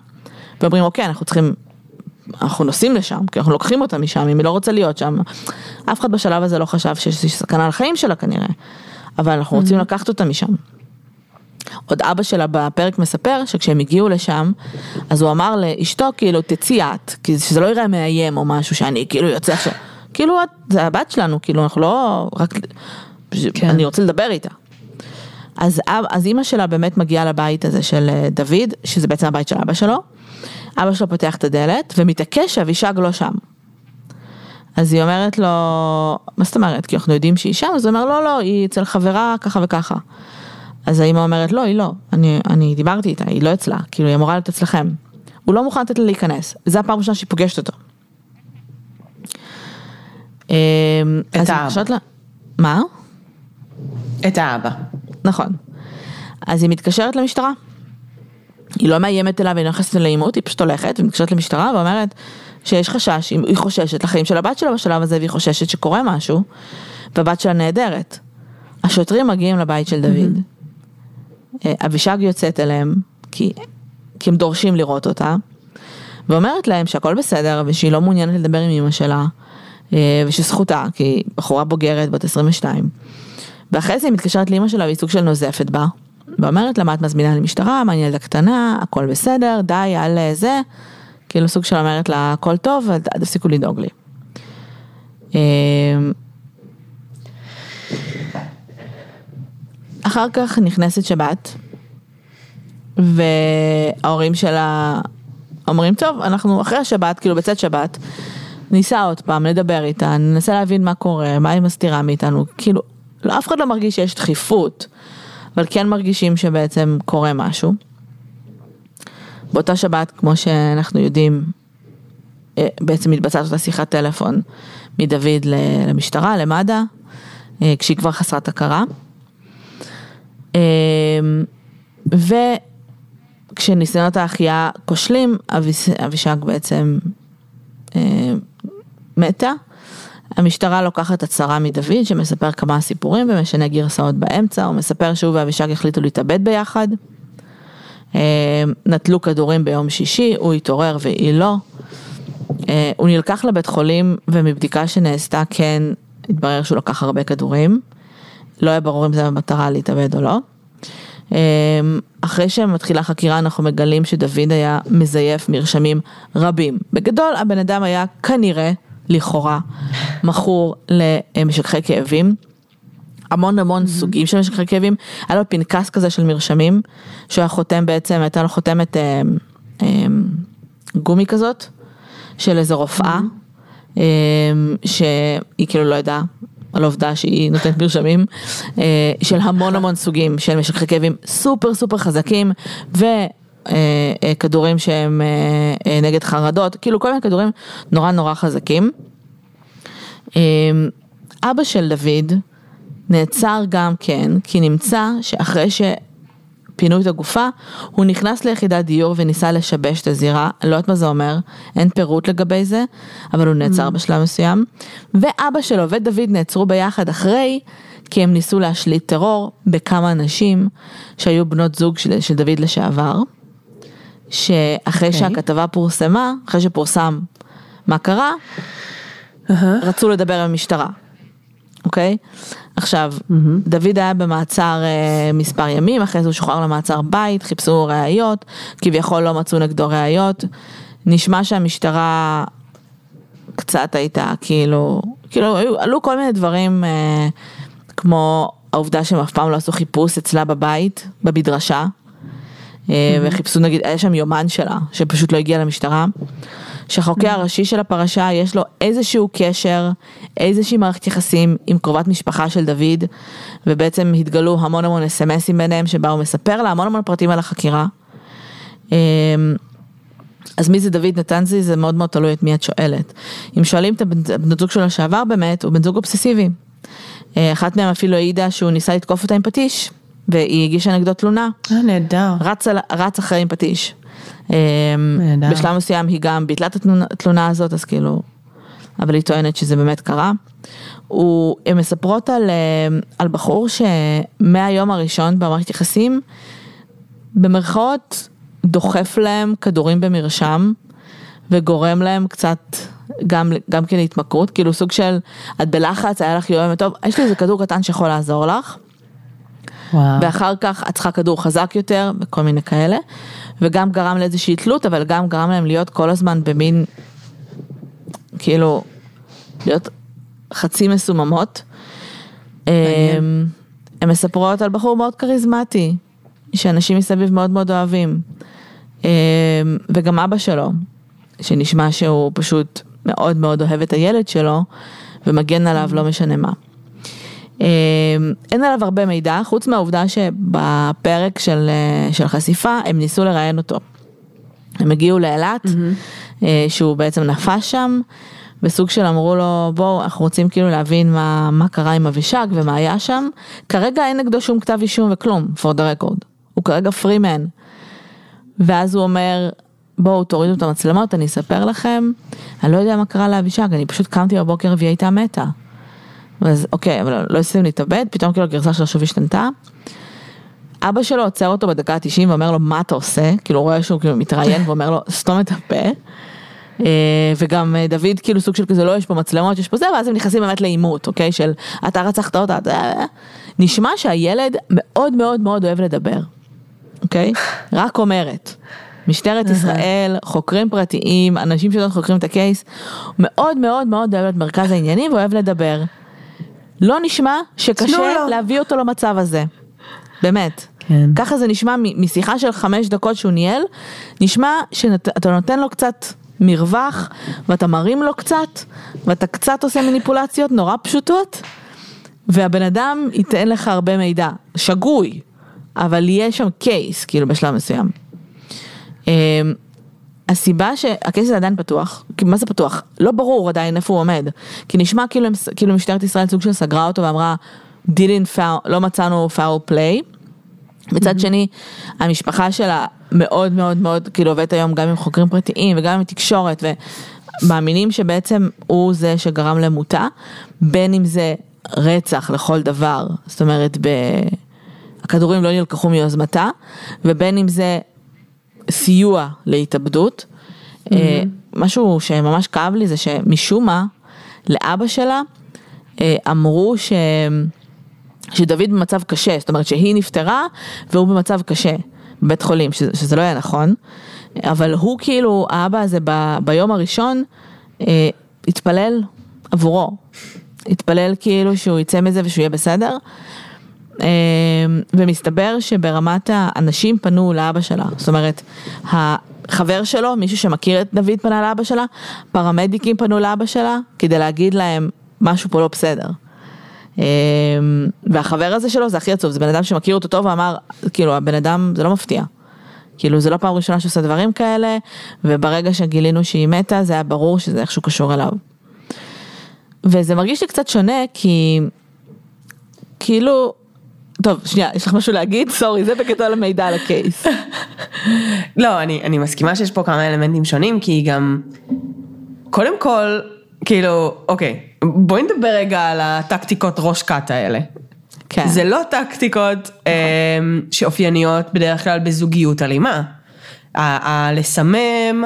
ואומרים אוקיי, אנחנו צריכים, אנחנו נוסעים לשם, כי אנחנו לוקחים אותה משם, אם היא לא רוצה להיות שם. אף אחד בשלב הזה לא חשב שיש סכנה לחיים שלה כנראה, אבל אנחנו רוצים לקחת אותה משם. עוד אבא שלה בפרק מספר שכשהם הגיעו לשם, אז הוא אמר לאשתו כאילו תצאי את, כי שזה לא יראה מאיים או משהו שאני כאילו יוצא עכשיו, כאילו את, זה הבת שלנו, כאילו אנחנו לא, רק, כן. אני רוצה לדבר איתה. אז, אז אימא שלה באמת מגיעה לבית הזה של אה, דוד, שזה בעצם הבית של אבא שלו. אבא שלו פותח את הדלת ומתעקש שאבישג לא שם. אז היא אומרת לו, מה זאת אומרת? כי אנחנו יודעים שהיא שם, אז הוא אומר, לא, לא, היא אצל חברה ככה וככה. אז האמא אומרת, לא, היא לא, אני, אני דיברתי איתה, היא לא אצלה, כאילו, היא אמורה להיות אצלכם. הוא לא מוכן לתת לה להיכנס, זה הפעם הראשונה שהיא פוגשת אותו. אמ, את האבא. לה... מה? את האבא. נכון. אז היא מתקשרת למשטרה. היא לא מאיימת אליו, היא לא נכנסת לעימות, היא פשוט הולכת ומתקשרת למשטרה ואומרת שיש חשש, היא חוששת לחיים של הבת שלה בשלב הזה והיא חוששת שקורה משהו, והבת שלה נהדרת. השוטרים מגיעים לבית של דוד. אה, אבישג יוצאת אליהם, כי, כי הם דורשים לראות אותה, ואומרת להם שהכל בסדר ושהיא לא מעוניינת לדבר עם אמא שלה, ושזכותה, כי היא בחורה בוגרת בת 22. ואחרי זה היא מתקשרת לאמא שלה והיא סוג של נוזפת בה, ואומרת לה מה את מזמינה למשטרה, מה אני ילדה קטנה, הכל בסדר, די, אל זה, כאילו סוג של אומרת לה הכל טוב, אל תפסיקו לדאוג לי. אה, אחר כך נכנסת שבת, וההורים שלה אומרים, טוב, אנחנו אחרי השבת, כאילו בצאת שבת, ניסע עוד פעם לדבר איתה, ננסה להבין מה קורה, מה היא מסתירה מאיתנו, כאילו, לא, אף אחד לא מרגיש שיש דחיפות, אבל כן מרגישים שבעצם קורה משהו. באותה שבת, כמו שאנחנו יודעים, אה, בעצם מתבצעת אותה שיחת טלפון מדוד למשטרה, למד"א, אה, כשהיא כבר חסרת הכרה. אמ, וכשניסיונות ההחייאה כושלים, אבישג בעצם אה, מתה. המשטרה לוקחת הצהרה מדוד שמספר כמה סיפורים ומשנה גרסאות באמצע, הוא מספר שהוא ואבישג החליטו להתאבד ביחד. אמ, נטלו כדורים ביום שישי, הוא התעורר והיא לא. אה, הוא נלקח לבית חולים ומבדיקה שנעשתה כן התברר שהוא לקח הרבה כדורים. לא היה ברור אם זה במטרה להתאבד או לא. אמ, אחרי שמתחילה חקירה אנחנו מגלים שדוד היה מזייף מרשמים רבים. בגדול הבן אדם היה כנראה, לכאורה, מכור למשככי כאבים. המון המון mm-hmm. סוגים של משככי כאבים, היה לו פנקס כזה של מרשמים, שהוא היה חותם בעצם, הייתה לו חותמת אה, אה, גומי כזאת, של איזה רופאה, mm-hmm. אה, שהיא כאילו לא ידעה על העובדה שהיא נותנת מרשמים אה, של המון המון סוגים של משככי כאבים סופר סופר חזקים אה, אה, שהם נגד חרדות, כאילו כל מיני כדורים נורא נורא חזקים. אבא של דוד נעצר גם כן, כי נמצא שאחרי ש... פינו את הגופה, הוא נכנס ליחידת דיור וניסה לשבש את הזירה, לא יודעת מה זה אומר, אין פירוט לגבי זה, אבל הוא נעצר mm. בשלב מסוים. ואבא שלו ודוד נעצרו ביחד אחרי, כי הם ניסו להשליט טרור בכמה נשים שהיו בנות זוג של, של דוד לשעבר, שאחרי okay. אוקיי. שהכתבה פורסמה, אחרי שפורסם מה קרה, uh-huh. רצו לדבר עם המשטרה, אוקיי? Okay? עכשיו, mm-hmm. דוד היה במעצר uh, מספר ימים, אחרי זה הוא שוחרר למעצר בית, חיפשו ראיות, כביכול לא מצאו נגדו ראיות. נשמע שהמשטרה קצת הייתה כאילו, כאילו היו, עלו כל מיני דברים uh, כמו העובדה שהם אף פעם לא עשו חיפוש אצלה בבית, במדרשה, mm-hmm. וחיפשו נגיד, היה שם יומן שלה, שפשוט לא הגיע למשטרה. שהחוקר הראשי של הפרשה יש לו איזשהו קשר, איזושהי מערכת יחסים עם קרובת משפחה של דוד, ובעצם התגלו המון המון אסמסים ביניהם שבה הוא מספר לה המון המון פרטים על החקירה. אמ, אז מי זה דוד נתנזי זה מאוד מאוד תלוי את מי את שואלת. אם שואלים את הבן זוג שלו לשעבר באמת, הוא בן זוג אובססיבי. אה, אחת מהם אפילו העידה שהוא ניסה לתקוף אותה עם פטיש, והיא הגישה נגדו תלונה. אה, נהדר. רץ, רץ אחרי עם פטיש. אמ, בשלב מסוים היא גם ביטלה את התלונה הזאת, אז כאילו, אבל היא טוענת שזה באמת קרה. הוא, הן מספרות על, אמ, על בחור שמהיום הראשון במערכת יחסים, במרכאות דוחף להם כדורים במרשם וגורם להם קצת גם, גם כן להתמכרות, כאילו סוג של את בלחץ, היה לך יום טוב, יש לי איזה כדור קטן שיכול לעזור לך. וואו. ואחר כך את צריכה כדור חזק יותר וכל מיני כאלה. וגם גרם לאיזושהי תלות, אבל גם גרם להם להיות כל הזמן במין, כאילו, להיות חצי מסוממות. אמ, הן מספרות על בחור מאוד כריזמטי, שאנשים מסביב מאוד מאוד אוהבים. אמ, וגם אבא שלו, שנשמע שהוא פשוט מאוד מאוד אוהב את הילד שלו ומגן עליו לא משנה מה. אה, אין עליו הרבה מידע, חוץ מהעובדה שבפרק של, אה, של חשיפה הם ניסו לראיין אותו. הם הגיעו לאילת, mm-hmm. שהוא בעצם נפש שם, וסוג של אמרו לו, בואו, אנחנו רוצים כאילו להבין מה, מה קרה עם אבישג ומה היה שם. כרגע אין נגדו שום כתב אישום וכלום, for the record. הוא כרגע פרי מן. ואז הוא אומר, בואו תורידו את המצלמות, אני אספר לכם, אני לא יודע מה קרה לאבישג, אני פשוט קמתי בבוקר והיא הייתה מתה. אז אוקיי, אבל לא הסכים להתאבד, פתאום כאילו הגרסה שלו שוב השתנתה. אבא שלו עוצר אותו בדקה ה-90 ואומר לו, מה אתה עושה? כאילו, רואה שהוא כאילו מתראיין ואומר לו, סתום את הפה. אה, וגם אה, דוד כאילו סוג של כזה לא יש פה מצלמות יש פה זה ואז הם נכנסים באמת לעימות אוקיי של אתה רצחת אותה נשמע שהילד מאוד מאוד מאוד אוהב לדבר אוקיי רק אומרת משטרת ישראל חוקרים פרטיים אנשים שעוד חוקרים את הקייס מאוד מאוד מאוד אוהב את מרכז העניינים ואוהב לדבר. לא נשמע שקשה להביא אותו למצב הזה באמת. כן. ככה זה נשמע משיחה של חמש דקות שהוא ניהל, נשמע שאתה נותן לו קצת מרווח, ואתה מרים לו קצת, ואתה קצת עושה מניפולציות נורא פשוטות, והבן אדם ייתן לך הרבה מידע, שגוי, אבל יהיה שם קייס, כאילו בשלב מסוים. הסיבה הזה עדיין פתוח, מה זה פתוח? לא ברור עדיין איפה הוא עומד, כי נשמע כאילו, כאילו משטרת ישראל סוג של סגרה אותו ואמרה, didn't foul, לא מצאנו foul play. מצד שני, המשפחה שלה מאוד מאוד מאוד, כאילו עובדת היום גם עם חוקרים פרטיים וגם עם תקשורת, ומאמינים שבעצם הוא זה שגרם למותה, בין אם זה רצח לכל דבר, זאת אומרת, ב... הכדורים לא נלקחו מיוזמתה, ובין אם זה סיוע להתאבדות. Mm-hmm. משהו שממש כאב לי זה שמשום מה, לאבא שלה אה, אמרו ש... שדוד במצב קשה, זאת אומרת שהיא נפטרה והוא במצב קשה בבית חולים, שזה, שזה לא היה נכון, אבל הוא כאילו, האבא הזה ב, ביום הראשון אה, התפלל עבורו, התפלל כאילו שהוא יצא מזה ושהוא יהיה בסדר. אה, ומסתבר שברמת האנשים פנו לאבא שלה, זאת אומרת, החבר שלו, מישהו שמכיר את דוד פנה לאבא שלה, פרמדיקים פנו לאבא שלה כדי להגיד להם משהו פה לא בסדר. אמ, והחבר הזה שלו זה הכי עצוב, זה בן אדם שמכיר אותו טוב ואמר, כאילו הבן אדם זה לא מפתיע. כאילו זה לא פעם ראשונה שעושה דברים כאלה, וברגע שגילינו שהיא מתה זה היה ברור שזה איכשהו קשור אליו. וזה מרגיש לי קצת שונה כי כאילו, טוב שנייה, יש לך משהו להגיד? סורי, זה בגדול המידע על הקייס. *laughs* לא, אני, אני מסכימה שיש פה כמה אלמנטים שונים, כי גם, קודם כל, כאילו, אוקיי, בואי נדבר רגע על הטקטיקות ראש כת האלה. כן. זה לא טקטיקות נכון. שאופייניות בדרך כלל בזוגיות אלימה. הלסמם,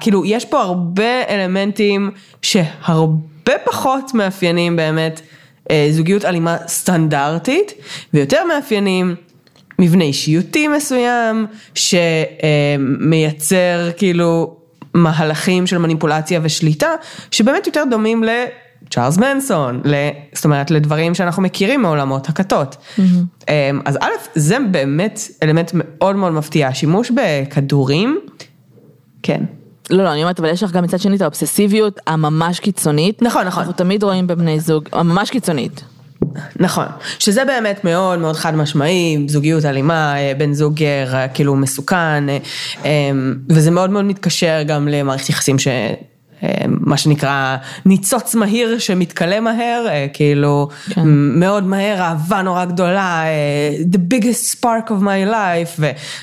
כאילו יש פה הרבה אלמנטים שהרבה פחות מאפיינים באמת זוגיות אלימה סטנדרטית, ויותר מאפיינים מבנה אישיותי מסוים, שמייצר כאילו מהלכים של מניפולציה ושליטה, שבאמת יותר דומים צ'ארלס מנסון, זאת אומרת לדברים שאנחנו מכירים מעולמות הכתות. Mm-hmm. אז א', זה באמת אלמנט מאוד מאוד מפתיע, השימוש בכדורים, כן. לא, לא, אני אומרת, אבל יש לך גם מצד שני את האובססיביות הממש קיצונית. נכון, נכון. אנחנו תמיד רואים בבני זוג, הממש קיצונית. נכון, שזה באמת מאוד מאוד חד משמעי, זוגיות אלימה, אה, בן זוג אה, כאילו מסוכן, אמ, וזה מאוד מאוד מתקשר גם למערכת יחסים ש... מה שנקרא ניצוץ מהיר שמתכלה מהר, אה, כאילו כן. מאוד מהר, אהבה נורא גדולה, אה, the biggest spark of my life,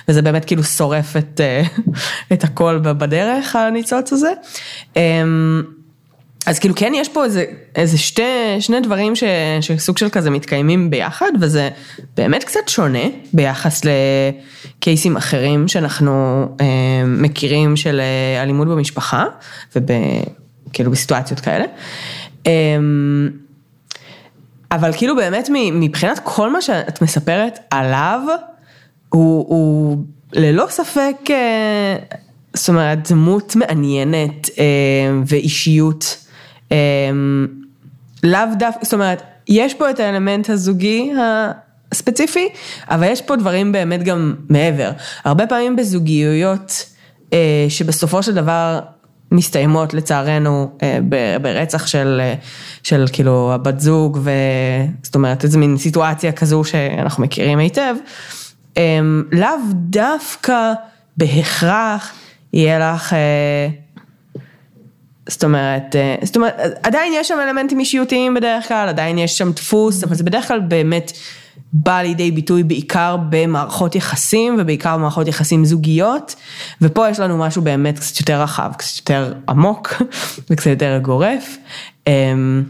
וזה באמת כאילו שורף את, אה, *laughs* את הכל בדרך, הניצוץ הזה. אז כאילו כן יש פה איזה, איזה שתי, שני דברים ש, שסוג של כזה מתקיימים ביחד וזה באמת קצת שונה ביחס לקייסים אחרים שאנחנו אה, מכירים של אה, אלימות במשפחה וכאילו בסיטואציות כאלה. אה, אבל כאילו באמת מבחינת כל מה שאת מספרת עליו, הוא, הוא ללא ספק, אה, זאת אומרת דמות מעניינת אה, ואישיות. אמ, לאו דווקא, זאת אומרת, יש פה את האלמנט הזוגי הספציפי, אבל יש פה דברים באמת גם מעבר. הרבה פעמים בזוגיות, אה, שבסופו של דבר מסתיימות לצערנו אה, ברצח של, אה, של כאילו הבת זוג, וזאת אומרת איזו מין סיטואציה כזו שאנחנו מכירים היטב, לאו דווקא בהכרח יהיה לך, זאת אומרת, זאת אומרת, עדיין יש שם אלמנטים אישיותיים בדרך כלל, עדיין יש שם דפוס, אבל זה בדרך כלל באמת בא לידי ביטוי בעיקר במערכות יחסים ובעיקר במערכות יחסים זוגיות ופה יש לנו משהו באמת קצת יותר רחב, קצת יותר עמוק *laughs* וקצת יותר גורף. אמ,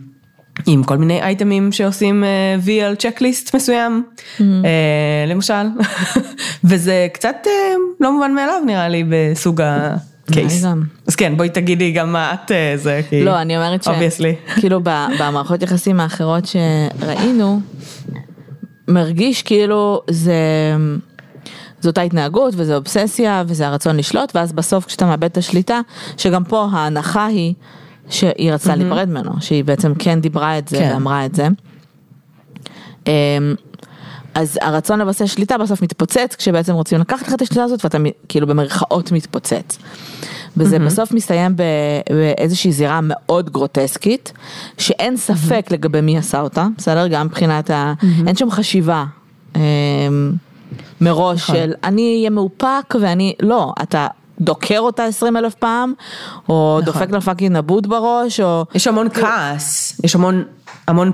עם כל מיני אייטמים שעושים וי על צ'קליסט מסוים, mm-hmm. למשל, *laughs* וזה קצת אה, לא מובן מאליו נראה לי בסוג הקייס. אז כן, בואי תגידי גם מה את אה, זה, כי... לא, אני אומרת ש... כאילו במערכות יחסים האחרות שראינו, מרגיש כאילו זה, זאת ההתנהגות וזה אובססיה וזה הרצון לשלוט ואז בסוף כשאתה מאבד את השליטה, שגם פה ההנחה היא שהיא רצתה mm-hmm. להיפרד ממנו, שהיא בעצם כן דיברה את זה כן. ואמרה את זה. אז הרצון לבסס שליטה בסוף מתפוצץ כשבעצם רוצים לקחת לך את השליטה הזאת ואתה כאילו במרכאות מתפוצץ. וזה mm-hmm. בסוף מסתיים באיזושהי זירה מאוד גרוטסקית, שאין ספק mm-hmm. לגבי מי עשה אותה, בסדר? גם מבחינת ה... Mm-hmm. אין שם חשיבה. אה, מראש נכון. של אני אהיה מאופק ואני, לא, אתה דוקר אותה עשרים אלף פעם, או נכון. דופק לה fucking נבוט בראש, או... יש המון כעס, יש המון, המון,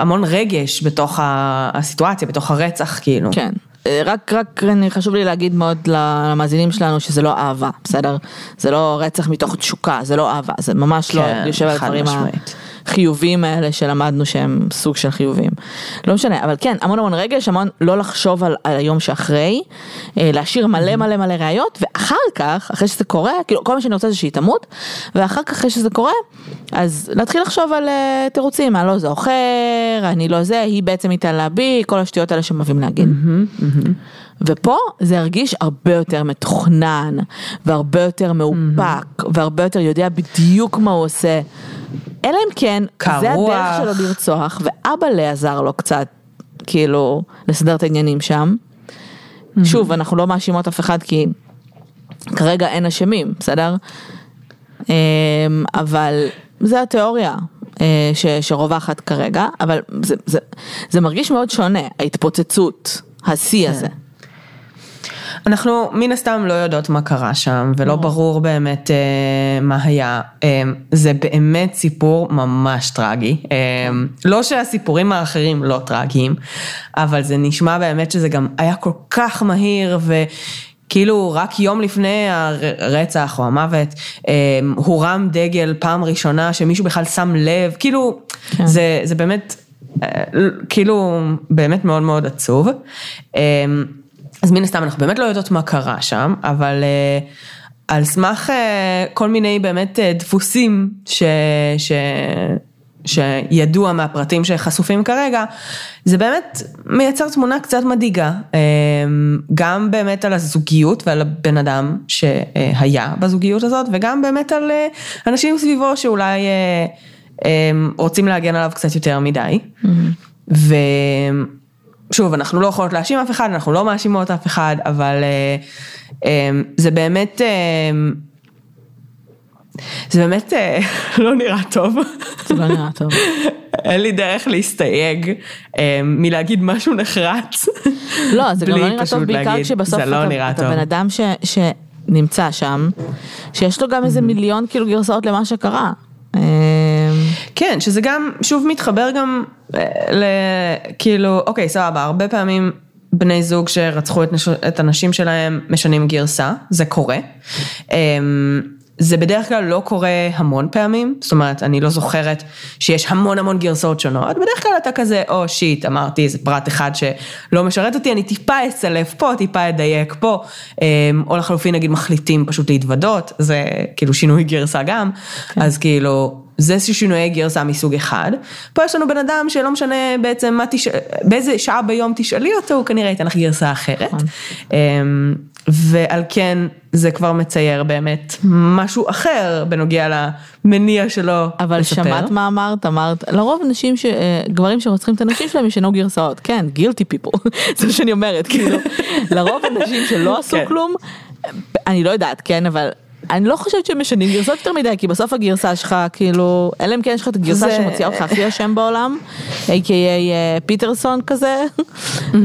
המון רגש בתוך הסיטואציה, בתוך הרצח, כאילו. כן. אה, רק, רק חשוב לי להגיד מאוד למאזינים שלנו שזה לא אהבה, בסדר? זה לא רצח מתוך תשוקה, זה לא אהבה, זה ממש לא כן, לא יושב על הדברים החיובים האלה שלמדנו שהם סוג של חיובים. לא משנה, אבל כן, המון המון רגש, המון לא לחשוב על, על היום שאחרי, אה, להשאיר מלא מלא מלא ראיות, ואחר כך, אחרי שזה קורה, כאילו כל מה שאני רוצה זה שהיא תמות, ואחר כך אחרי שזה קורה, אז להתחיל לחשוב על uh, תירוצים, אני לא זוכר, אני לא זה, היא בעצם התעלה בי, כל השטויות האלה שהם אוהבים להגיד. Mm-hmm, mm-hmm. ופה זה הרגיש הרבה יותר מתוכנן, והרבה יותר מאופק, mm-hmm. והרבה יותר יודע בדיוק מה הוא עושה. אלא אם כן, קרוח. זה הדרך שלו לרצוח, ואבא לה עזר לו קצת, כאילו, לסדר את העניינים שם. Mm-hmm. שוב, אנחנו לא מאשימות אף אחד כי כרגע אין אשמים, בסדר? אמ, אבל זה התיאוריה. אה, ש, שרווחת כרגע, אבל זה, זה, זה מרגיש מאוד שונה, ההתפוצצות, השיא כן. הזה. אנחנו מן הסתם לא יודעות מה קרה שם, ולא ברור באמת אה, מה היה. אה, זה באמת סיפור ממש טרגי. אה, לא שהסיפורים האחרים לא טרגיים, אבל זה נשמע באמת שזה גם היה כל כך מהיר, ו... כאילו רק יום לפני הרצח או המוות, אה, הורם דגל פעם ראשונה שמישהו בכלל שם לב, כאילו, כן. זה, זה באמת, אה, כאילו, באמת מאוד מאוד עצוב. אז מן הסתם אנחנו באמת לא יודעות מה קרה שם, אבל uh, על סמך uh, כל מיני באמת uh, דפוסים ש, ש, שידוע מהפרטים שחשופים כרגע, זה באמת מייצר תמונה קצת מדאיגה, uh, גם באמת על הזוגיות ועל הבן אדם שהיה בזוגיות הזאת, וגם באמת על uh, אנשים סביבו שאולי uh, um, רוצים להגן עליו קצת יותר מדי. Mm-hmm. ו... שוב, אנחנו לא יכולות להאשים אף אחד, אנחנו לא מאשימות אף אחד, אבל אה, אה, זה באמת, אה, זה *laughs* באמת לא נראה טוב. זה לא נראה טוב. *laughs* אין לי דרך להסתייג מלהגיד משהו נחרץ. לא, זה גם לא נראה טוב, בעיקר כשבסוף לא אתה בן אדם שנמצא שם, שיש לו גם איזה מיליון כאילו גרסאות למה שקרה. כן, שזה גם, שוב מתחבר גם אה, ל... כאילו, אוקיי, סבבה, הרבה פעמים בני זוג שרצחו את, נש... את הנשים שלהם משנים גרסה, זה קורה. אמ, זה בדרך כלל לא קורה המון פעמים, זאת אומרת, אני לא זוכרת שיש המון המון גרסאות שונות, בדרך כלל אתה כזה, או oh, שיט, אמרתי איזה פרט אחד שלא משרת אותי, אני טיפה אסלף פה, טיפה אדייק פה, אמ, או לחלופין נגיד מחליטים פשוט להתוודות, זה כאילו שינוי גרסה גם, כן. אז כאילו... זה שינויי גרסה מסוג אחד. פה יש לנו בן אדם שלא משנה בעצם מה תשאל, באיזה שעה ביום תשאלי אותו, הוא כנראה ייתן לך גרסה אחרת. נכון. אמ, ועל כן זה כבר מצייר באמת משהו אחר בנוגע למניע שלו אבל לספר. שמעת מה אמרת? אמרת, לרוב נשים, ש... אה, גברים שרוצחים את הנשים שלהם ישנו גרסאות. כן, גילטי פיפול, *laughs* זה מה שאני אומרת, כאילו, *laughs* לרוב הנשים שלא עשו כן. כלום, אני לא יודעת, כן, אבל אני לא חושבת שהם משנים גרסות יותר מדי, כי בסוף הגרסה שלך, כאילו, אלא אם כן יש לך את הגרסה זה- שמוציאה אותך הכי אשם בעולם, a.k.a אה, פיטרסון כזה. אמ,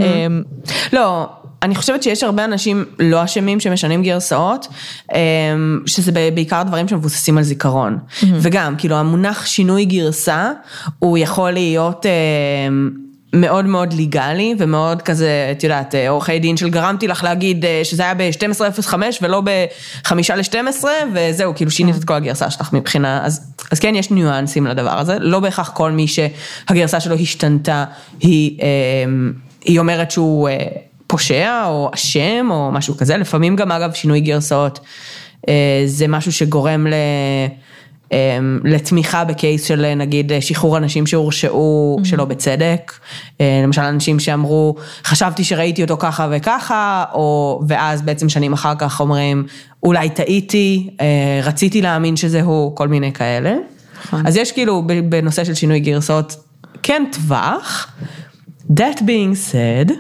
לא, אני חושבת שיש הרבה אנשים לא אשמים שמשנים גרסאות, אמ, שזה בעיקר דברים שמבוססים על זיכרון. וגם, כאילו המונח שינוי גרסה, הוא יכול להיות אמ, מאוד מאוד ליגלי ומאוד כזה, את יודעת, אה, עורכי דין של גרמתי לך להגיד אה, שזה היה ב-12.05 ולא ב-5 ל-12 וזהו, כאילו שינית את כל הגרסה שלך מבחינה, אז, אז כן יש ניואנסים לדבר הזה, לא בהכרח כל מי שהגרסה שלו השתנתה, היא, אמ, היא אומרת שהוא אה, פושע או אשם או משהו כזה, לפעמים גם אגב שינוי גרסאות זה משהו שגורם ל... אמ, לתמיכה בקייס של נגיד שחרור אנשים שהורשעו שלא בצדק, אה, למשל אנשים שאמרו חשבתי שראיתי אותו ככה וככה, או ואז בעצם שנים אחר כך אומרים אולי טעיתי, אה, רציתי להאמין שזה הוא, כל מיני כאלה. נכון. אז יש כאילו בנושא של שינוי גרסאות כן טווח, that being said,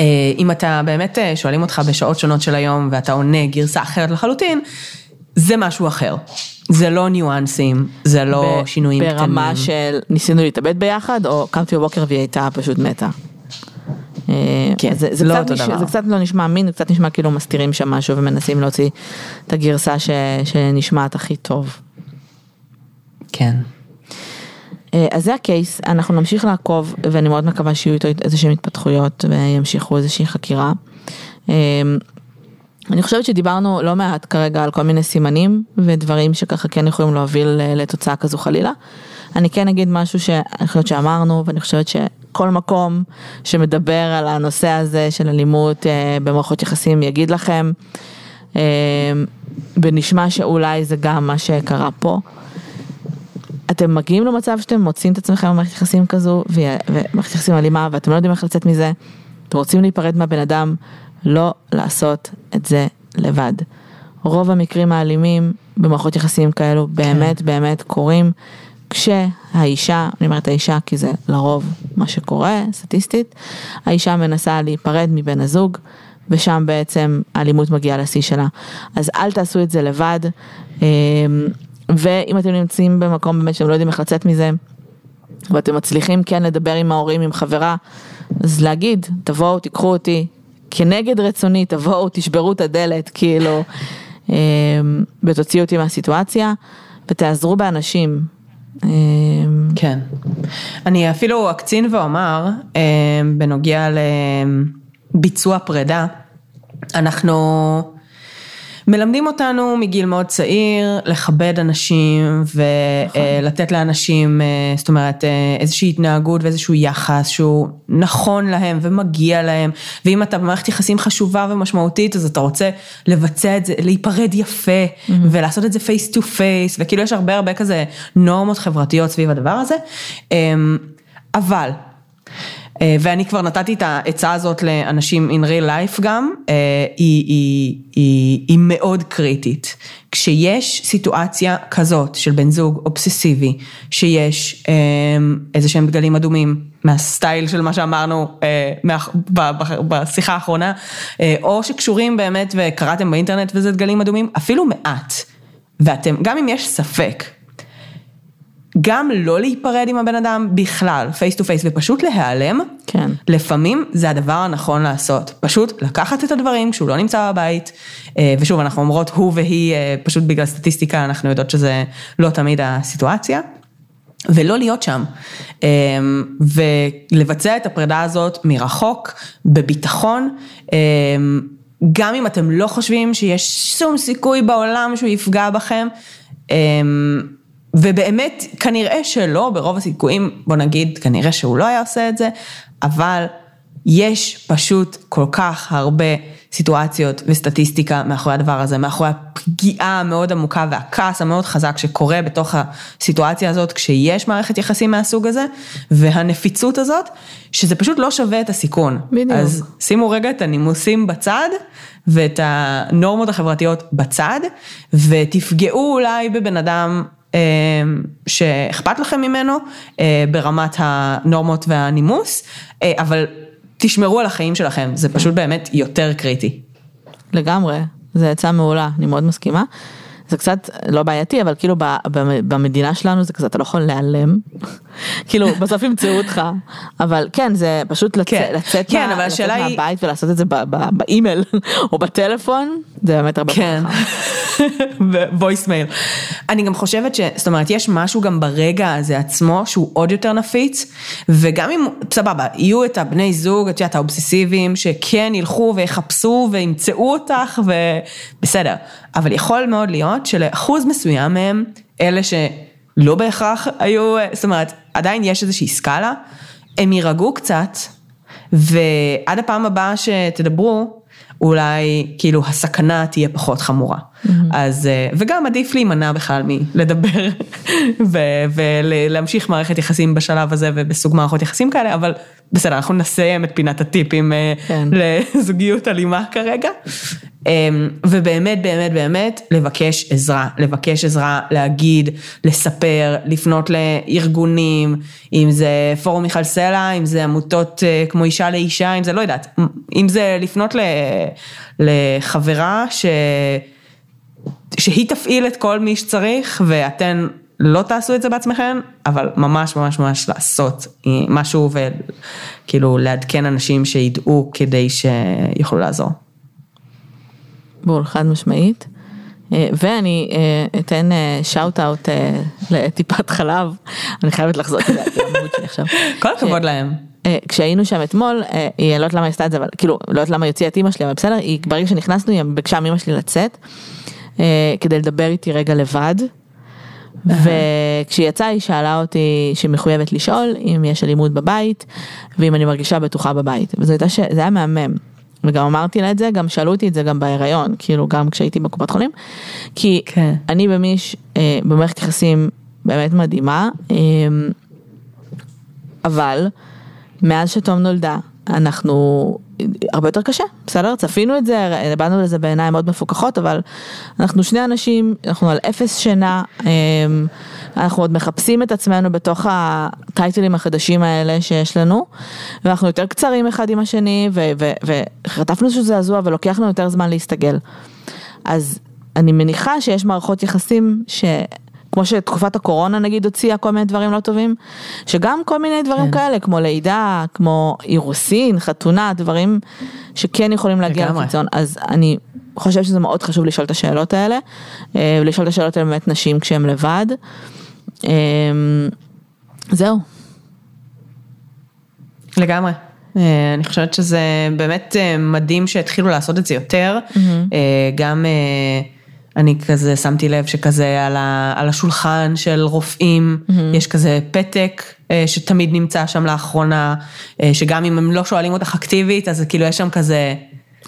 אה, אם אתה באמת אה, שואלים אותך בשעות שונות של היום ואתה עונה גרסה אחרת לחלוטין, זה משהו אחר. זה לא ניואנסים, זה לא ב- שינויים קטנים. ברמה של ניסינו להתאבד ביחד, או קמתי בבוקר והיא הייתה פשוט מתה. אה, כן, זה, זה, לא קצת נש-. זה קצת לא נשמע אמין, זה קצת נשמע כאילו מסתירים שם משהו ומנסים להוציא את הגרסה ש, שנשמעת הכי טוב. כן. אה, אז זה הקייס, אנחנו נמשיך לעקוב ואני מאוד מקווה שיהיו איתו איזשהם התפתחויות וימשיכו איזושהי חקירה. אני חושבת שדיברנו לא מעט כרגע על כל מיני סימנים ודברים שככה כן יכולים להוביל אה, לתוצאה כזו חלילה. אני כן אגיד משהו שאני חושבת שאמרנו ואני חושבת שכל מקום שמדבר על הנושא הזה של אלימות אה, במערכות יחסים יגיד לכם, אה, ונשמע שאולי זה גם מה שקרה פה. אתם מגיעים למצב שאתם מוצאים את עצמכם במערכת יחסים כזו, ומערכת יחסים אלימה, ואתם לא יודעים איך לצאת מזה, אתם רוצים להיפרד מהבן אדם, לא לעשות את זה לבד. רוב המקרים האלימים במערכות יחסים כאלו באמת באמת קורים כשהאישה, אני אומרת האישה כי זה לרוב מה שקורה סטטיסטית, האישה מנסה להיפרד מבן הזוג ושם בעצם האלימות מגיעה לשיא שלה. אז אל תעשו את זה לבד. אמ, ואם אתם נמצאים במקום באמת שאתם לא יודעים איך לצאת מזה, ואתם מצליחים כן לדבר עם ההורים, עם חברה, אז להגיד, תבואו, תיקחו אותי, כנגד רצוני, תבואו, תשברו את הדלת, כאילו, אמ, ותוציאו אותי מהסיטואציה, ותעזרו באנשים. אמ, כן. אני אפילו אקצין ואומר, אה, בנוגע לביצוע פרידה, אנחנו מלמדים אותנו מגיל מאוד צעיר לכבד אנשים ולתת לאנשים, אה, זאת אומרת, אה, איזושהי התנהגות ואיזשהו יחס שהוא נכון להם ומגיע להם, ואם אתה במערכת יחסים חשובה ומשמעותית, אז אתה רוצה לבצע את זה, להיפרד יפה ולעשות את זה face to face, וכאילו יש הרבה הרבה כזה נורמות חברתיות סביב הדבר הזה, אמ, אבל ואני כבר נתתי את העצה הזאת לאנשים in real life גם, אה, היא, היא, היא, היא מאוד קריטית. כשיש סיטואציה כזאת של בן זוג אובססיבי, שיש אה, איזה שהם דגלים אדומים מהסטייל של מה שאמרנו אה, בשיחה האחרונה, אה, או שקשורים באמת וקראתם באינטרנט וזה דגלים אדומים, אפילו מעט, ואתם, גם אם יש ספק, גם לא להיפרד עם הבן אדם בכלל, face to face, ופשוט להיעלם, כן. לפעמים זה הדבר הנכון לעשות. פשוט לקחת את הדברים כשהוא לא נמצא בבית, אה, ושוב, אנחנו אומרות הוא והיא, אה, פשוט בגלל סטטיסטיקה, אנחנו יודעות שזה לא תמיד הסיטואציה. ולא להיות שם, אה, ולבצע את הפרידה הזאת מרחוק, בביטחון, גם אם אתם לא חושבים שיש שום סיכוי בעולם שהוא יפגע בכם, ובאמת, כנראה שלא, ברוב הסיכויים, בוא נגיד, כנראה שהוא לא היה עושה את זה, אבל יש פשוט כל כך הרבה סיטואציות וסטטיסטיקה מאחורי הדבר הזה, מאחורי הפגיעה המאוד עמוקה והכעס המאוד חזק שקורה בתוך הסיטואציה הזאת, כשיש מערכת יחסים מהסוג הזה, והנפיצות הזאת, שזה פשוט לא שווה את הסיכון. בדיוק. אז שימו רגע את הנימוסים בצד, ואת הנורמות החברתיות בצד, ותפגעו אולי בבן אדם שאכפת לכם ממנו אה, ברמת הנורמות והנימוס, אה, אבל תשמרו על החיים שלכם, זה פשוט באמת יותר קריטי. לגמרי. זה עצה מעולה, אני מאוד מסכימה. זה קצת לא בעייתי, אבל כאילו במדינה שלנו זה כזה, אתה לא יכול להיעלם. *laughs* כאילו, בסוף ימצאו אותך. אבל כן, זה פשוט כן, לצאת, כן, מה, לצאת מהבית היא... ולעשות את זה באימייל *laughs* או בטלפון, זה באמת הרבה כן. voicemail. *laughs* אני גם חושבת ש... זאת אומרת, יש משהו גם ברגע הזה עצמו שהוא עוד יותר נפיץ, וגם אם, סבבה, יהיו את הבני זוג, את יודעת, האובססיביים, שכן ילכו ויחפשו וימצאו אותך, ובסדר. אבל יכול מאוד להיות שלאחוז מסוים מהם, אלה שלא בהכרח היו, זאת אומרת, עדיין יש איזושהי סקאלה, הם יירגעו קצת, ועד הפעם הבאה שתדברו, אולי כאילו הסכנה תהיה פחות חמורה. Mm-hmm. אז, אה, וגם עדיף להימנע בכלל מלדבר *laughs* ולהמשיך מערכת יחסים בשלב הזה ובסוג מערכות יחסים כאלה, אבל בסדר, אנחנו נסיים את פינת הטיפים אה, כן. *laughs* לזוגיות אלימה כרגע. אמ, ובאמת, באמת, באמת, לבקש עזרה, לבקש עזרה, להגיד, לספר, לפנות לארגונים, אם זה פורום מיכל סלע, אם זה עמותות אה, כמו אישה לאישה, אם זה לא יודעת, אם זה לפנות לחברה ש... שהיא תפעיל את כל מי שצריך ואתן לא תעשו את זה בעצמכם, אבל ממש ממש ממש לעשות משהו וכאילו לעדכן אנשים שידעו כדי שיוכלו לעזור. בול, חד משמעית. אה, ואני אה, אתן שאוט אה, אאוט לטיפת חלב, אני חייבת לחזור, כי זה המהות שלי עכשיו. *laughs* כל הכבוד להם. כשהיינו שם אתמול, היא לא יודעת למה היא עשתה את זה, אבל כאילו, לא יודעת למה היא הוציאה את אימא שלי, אבל בסדר, היא ברגע שנכנסנו, היא ביקשה מאמא שלי לצאת, כדי לדבר איתי רגע לבד. וכשהיא יצאה היא שאלה אותי שהיא מחויבת לשאול אם יש אלימות בבית ואם אני מרגישה בטוחה בבית וזה היה מהמם וגם אמרתי לה את זה, גם שאלו אותי את זה גם בהיריון, כאילו גם כשהייתי בקופת חולים, כי כן. אני במיש, אה, במערכת יחסים באמת מדהימה, אה, אבל מאז שתום נולדה, אנחנו הרבה יותר קשה, בסדר? צפינו את זה, באנו לזה בעיניים מאוד מפוקחות, אבל אנחנו שני אנשים, אנחנו על אפס שינה, אמ, אנחנו עוד מחפשים את עצמנו בתוך הטייטלים החדשים האלה שיש לנו, ואנחנו יותר קצרים אחד עם השני, וחטפנו איזשהו זעזוע ולוקח לנו יותר זמן להסתגל. אז אני מניחה שיש מערכות יחסים ש... כמו שתקופת הקורונה נגיד הוציאה כל מיני דברים לא טובים, שגם כל מיני דברים כן. כאלה, כמו לידה, כמו אירוסין, חתונה, דברים שכן יכולים להגיע לחיצון, אז אני חושבת שזה מאוד חשוב לשאול את השאלות האלה, אה, ולשאול את השאלות האלה באמת נשים כשהן לבד. אה, זהו. לגמרי. אה, אני חושבת שזה באמת מדהים שהתחילו לעשות את זה יותר, mm-hmm. גם אני כזה שמתי לב שכזה על, ה, על השולחן של רופאים, mm-hmm. יש כזה פתק אה, שתמיד נמצא שם לאחרונה, אה, שגם אם הם לא שואלים אותך אקטיבית, אז כאילו יש שם כזה,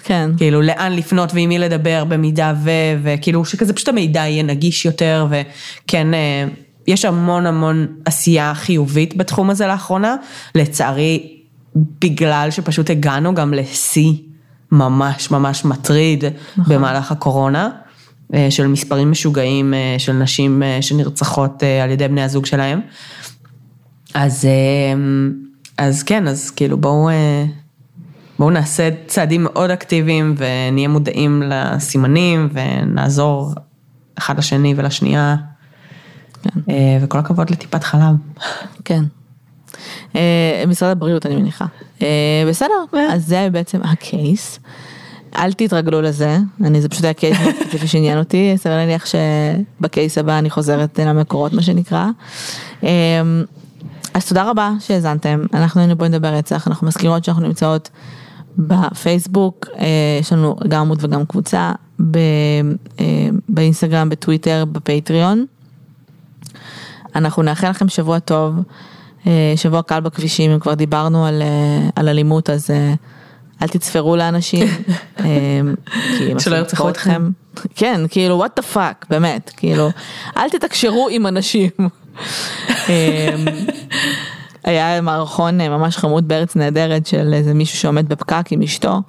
כן. כאילו לאן לפנות ועם מי לדבר במידה ו, וכאילו שכזה פשוט המידע יהיה נגיש יותר, וכן, אה, יש המון המון עשייה חיובית בתחום הזה לאחרונה, לצערי, בגלל שפשוט הגענו גם לשיא ממש ממש מטריד נכון. במהלך הקורונה. אה, של מספרים משוגעים אה, של נשים אה, שנרצחות על ידי בני הזוג שלהם. אז, אז כן, אז כאילו בואו, בואו נעשה צעדים מאוד אקטיביים ונהיה מודעים לסימנים ונעזור אחד לשני ולשנייה. כן. וכל הכבוד לטיפת חלב. כן. משרד הבריאות אני מניחה. בסדר, אז זה בעצם הקייס. אל תתרגלו לזה, אני, זה פשוט היה קייס ספציפי שעניין אותי, סביר להניח שבקייס הבא אני חוזרת למקורות מה שנקרא. אמ, אז תודה רבה שהאזנתם, אנחנו היינו פה לדבר רצח, אנחנו מזכירות שאנחנו נמצאות בפייסבוק, אה, יש לנו גם עמוד וגם קבוצה, אה, באינסטגרם, בטוויטר, בפטריון. אנחנו נאחל לכם שבוע טוב, אה, שבוע קל בכבישים, אם כבר דיברנו על, על אלימות אז אל תצפרו לאנשים, *laughs* אמ, שלא ירצחו אתכם. כן, כאילו, what the fuck, באמת, כאילו, אל תתקשרו עם אנשים. אמ, היה מערכון אה, ממש חמוד בארץ נהדרת של איזה מישהו שעומד בפקק עם אשתו.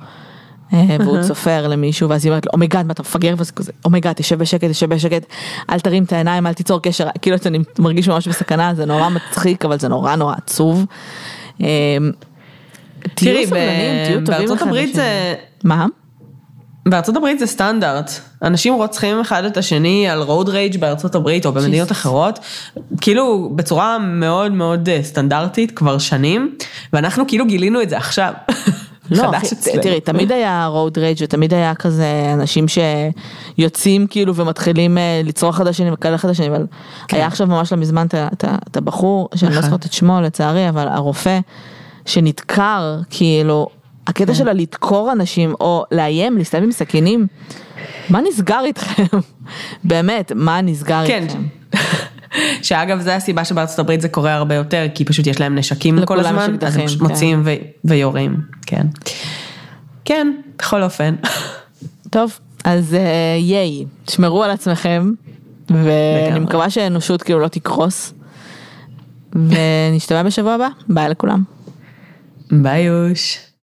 אה, והוא צופר למישהו ואז היא אומרת לו oh my god מה אתה מפגר וזה כזה oh my god תשב בשקט תשב בשקט אל תרים את העיניים אל תיצור קשר כאילו אתה מרגיש ממש בסכנה זה נורא מצחיק אבל זה נורא נורא עצוב. אמ, תראי, בארצות הברית זה... מה? בארצות הברית זה סטנדרט, אנשים רוצחים אחד את השני על רוד רייג' בארצות הברית או במדינות Jesus. אחרות, כאילו בצורה מאוד מאוד אה, סטנדרטית כבר שנים, ואנחנו כאילו גילינו את זה עכשיו. לא, חדש אצלנו. תראי, תמיד היה road rage ותמיד היה כזה אנשים שיוצאים כאילו ומתחילים אה, לצרוך אחד לשני וכאלה אחד לשני, אבל היה עכשיו ממש לא מזמן את הבחור, שאני לא נכון. זוכרת את שמו לצערי, אבל הרופא שנדקר, כאילו, הקטע שלה לדקור אנשים או לאיים, להסתובב עם סכינים, מה נסגר איתכם? *laughs* באמת, מה נסגר כן. איתכם? *laughs* שאגב זה הסיבה שבארצות הברית זה קורה הרבה יותר, כי פשוט יש להם נשקים כל הזמן, אז הם פשוט כן. מוציאים ו- ויורים, כן. כן, בכל אופן. טוב, אז אה, ייי, תשמרו על עצמכם, ואני. מקווה שהאנושות כאילו לא תקרוס, ונשתמע בשבוע הבא, ביי לכולם. ביי יוש.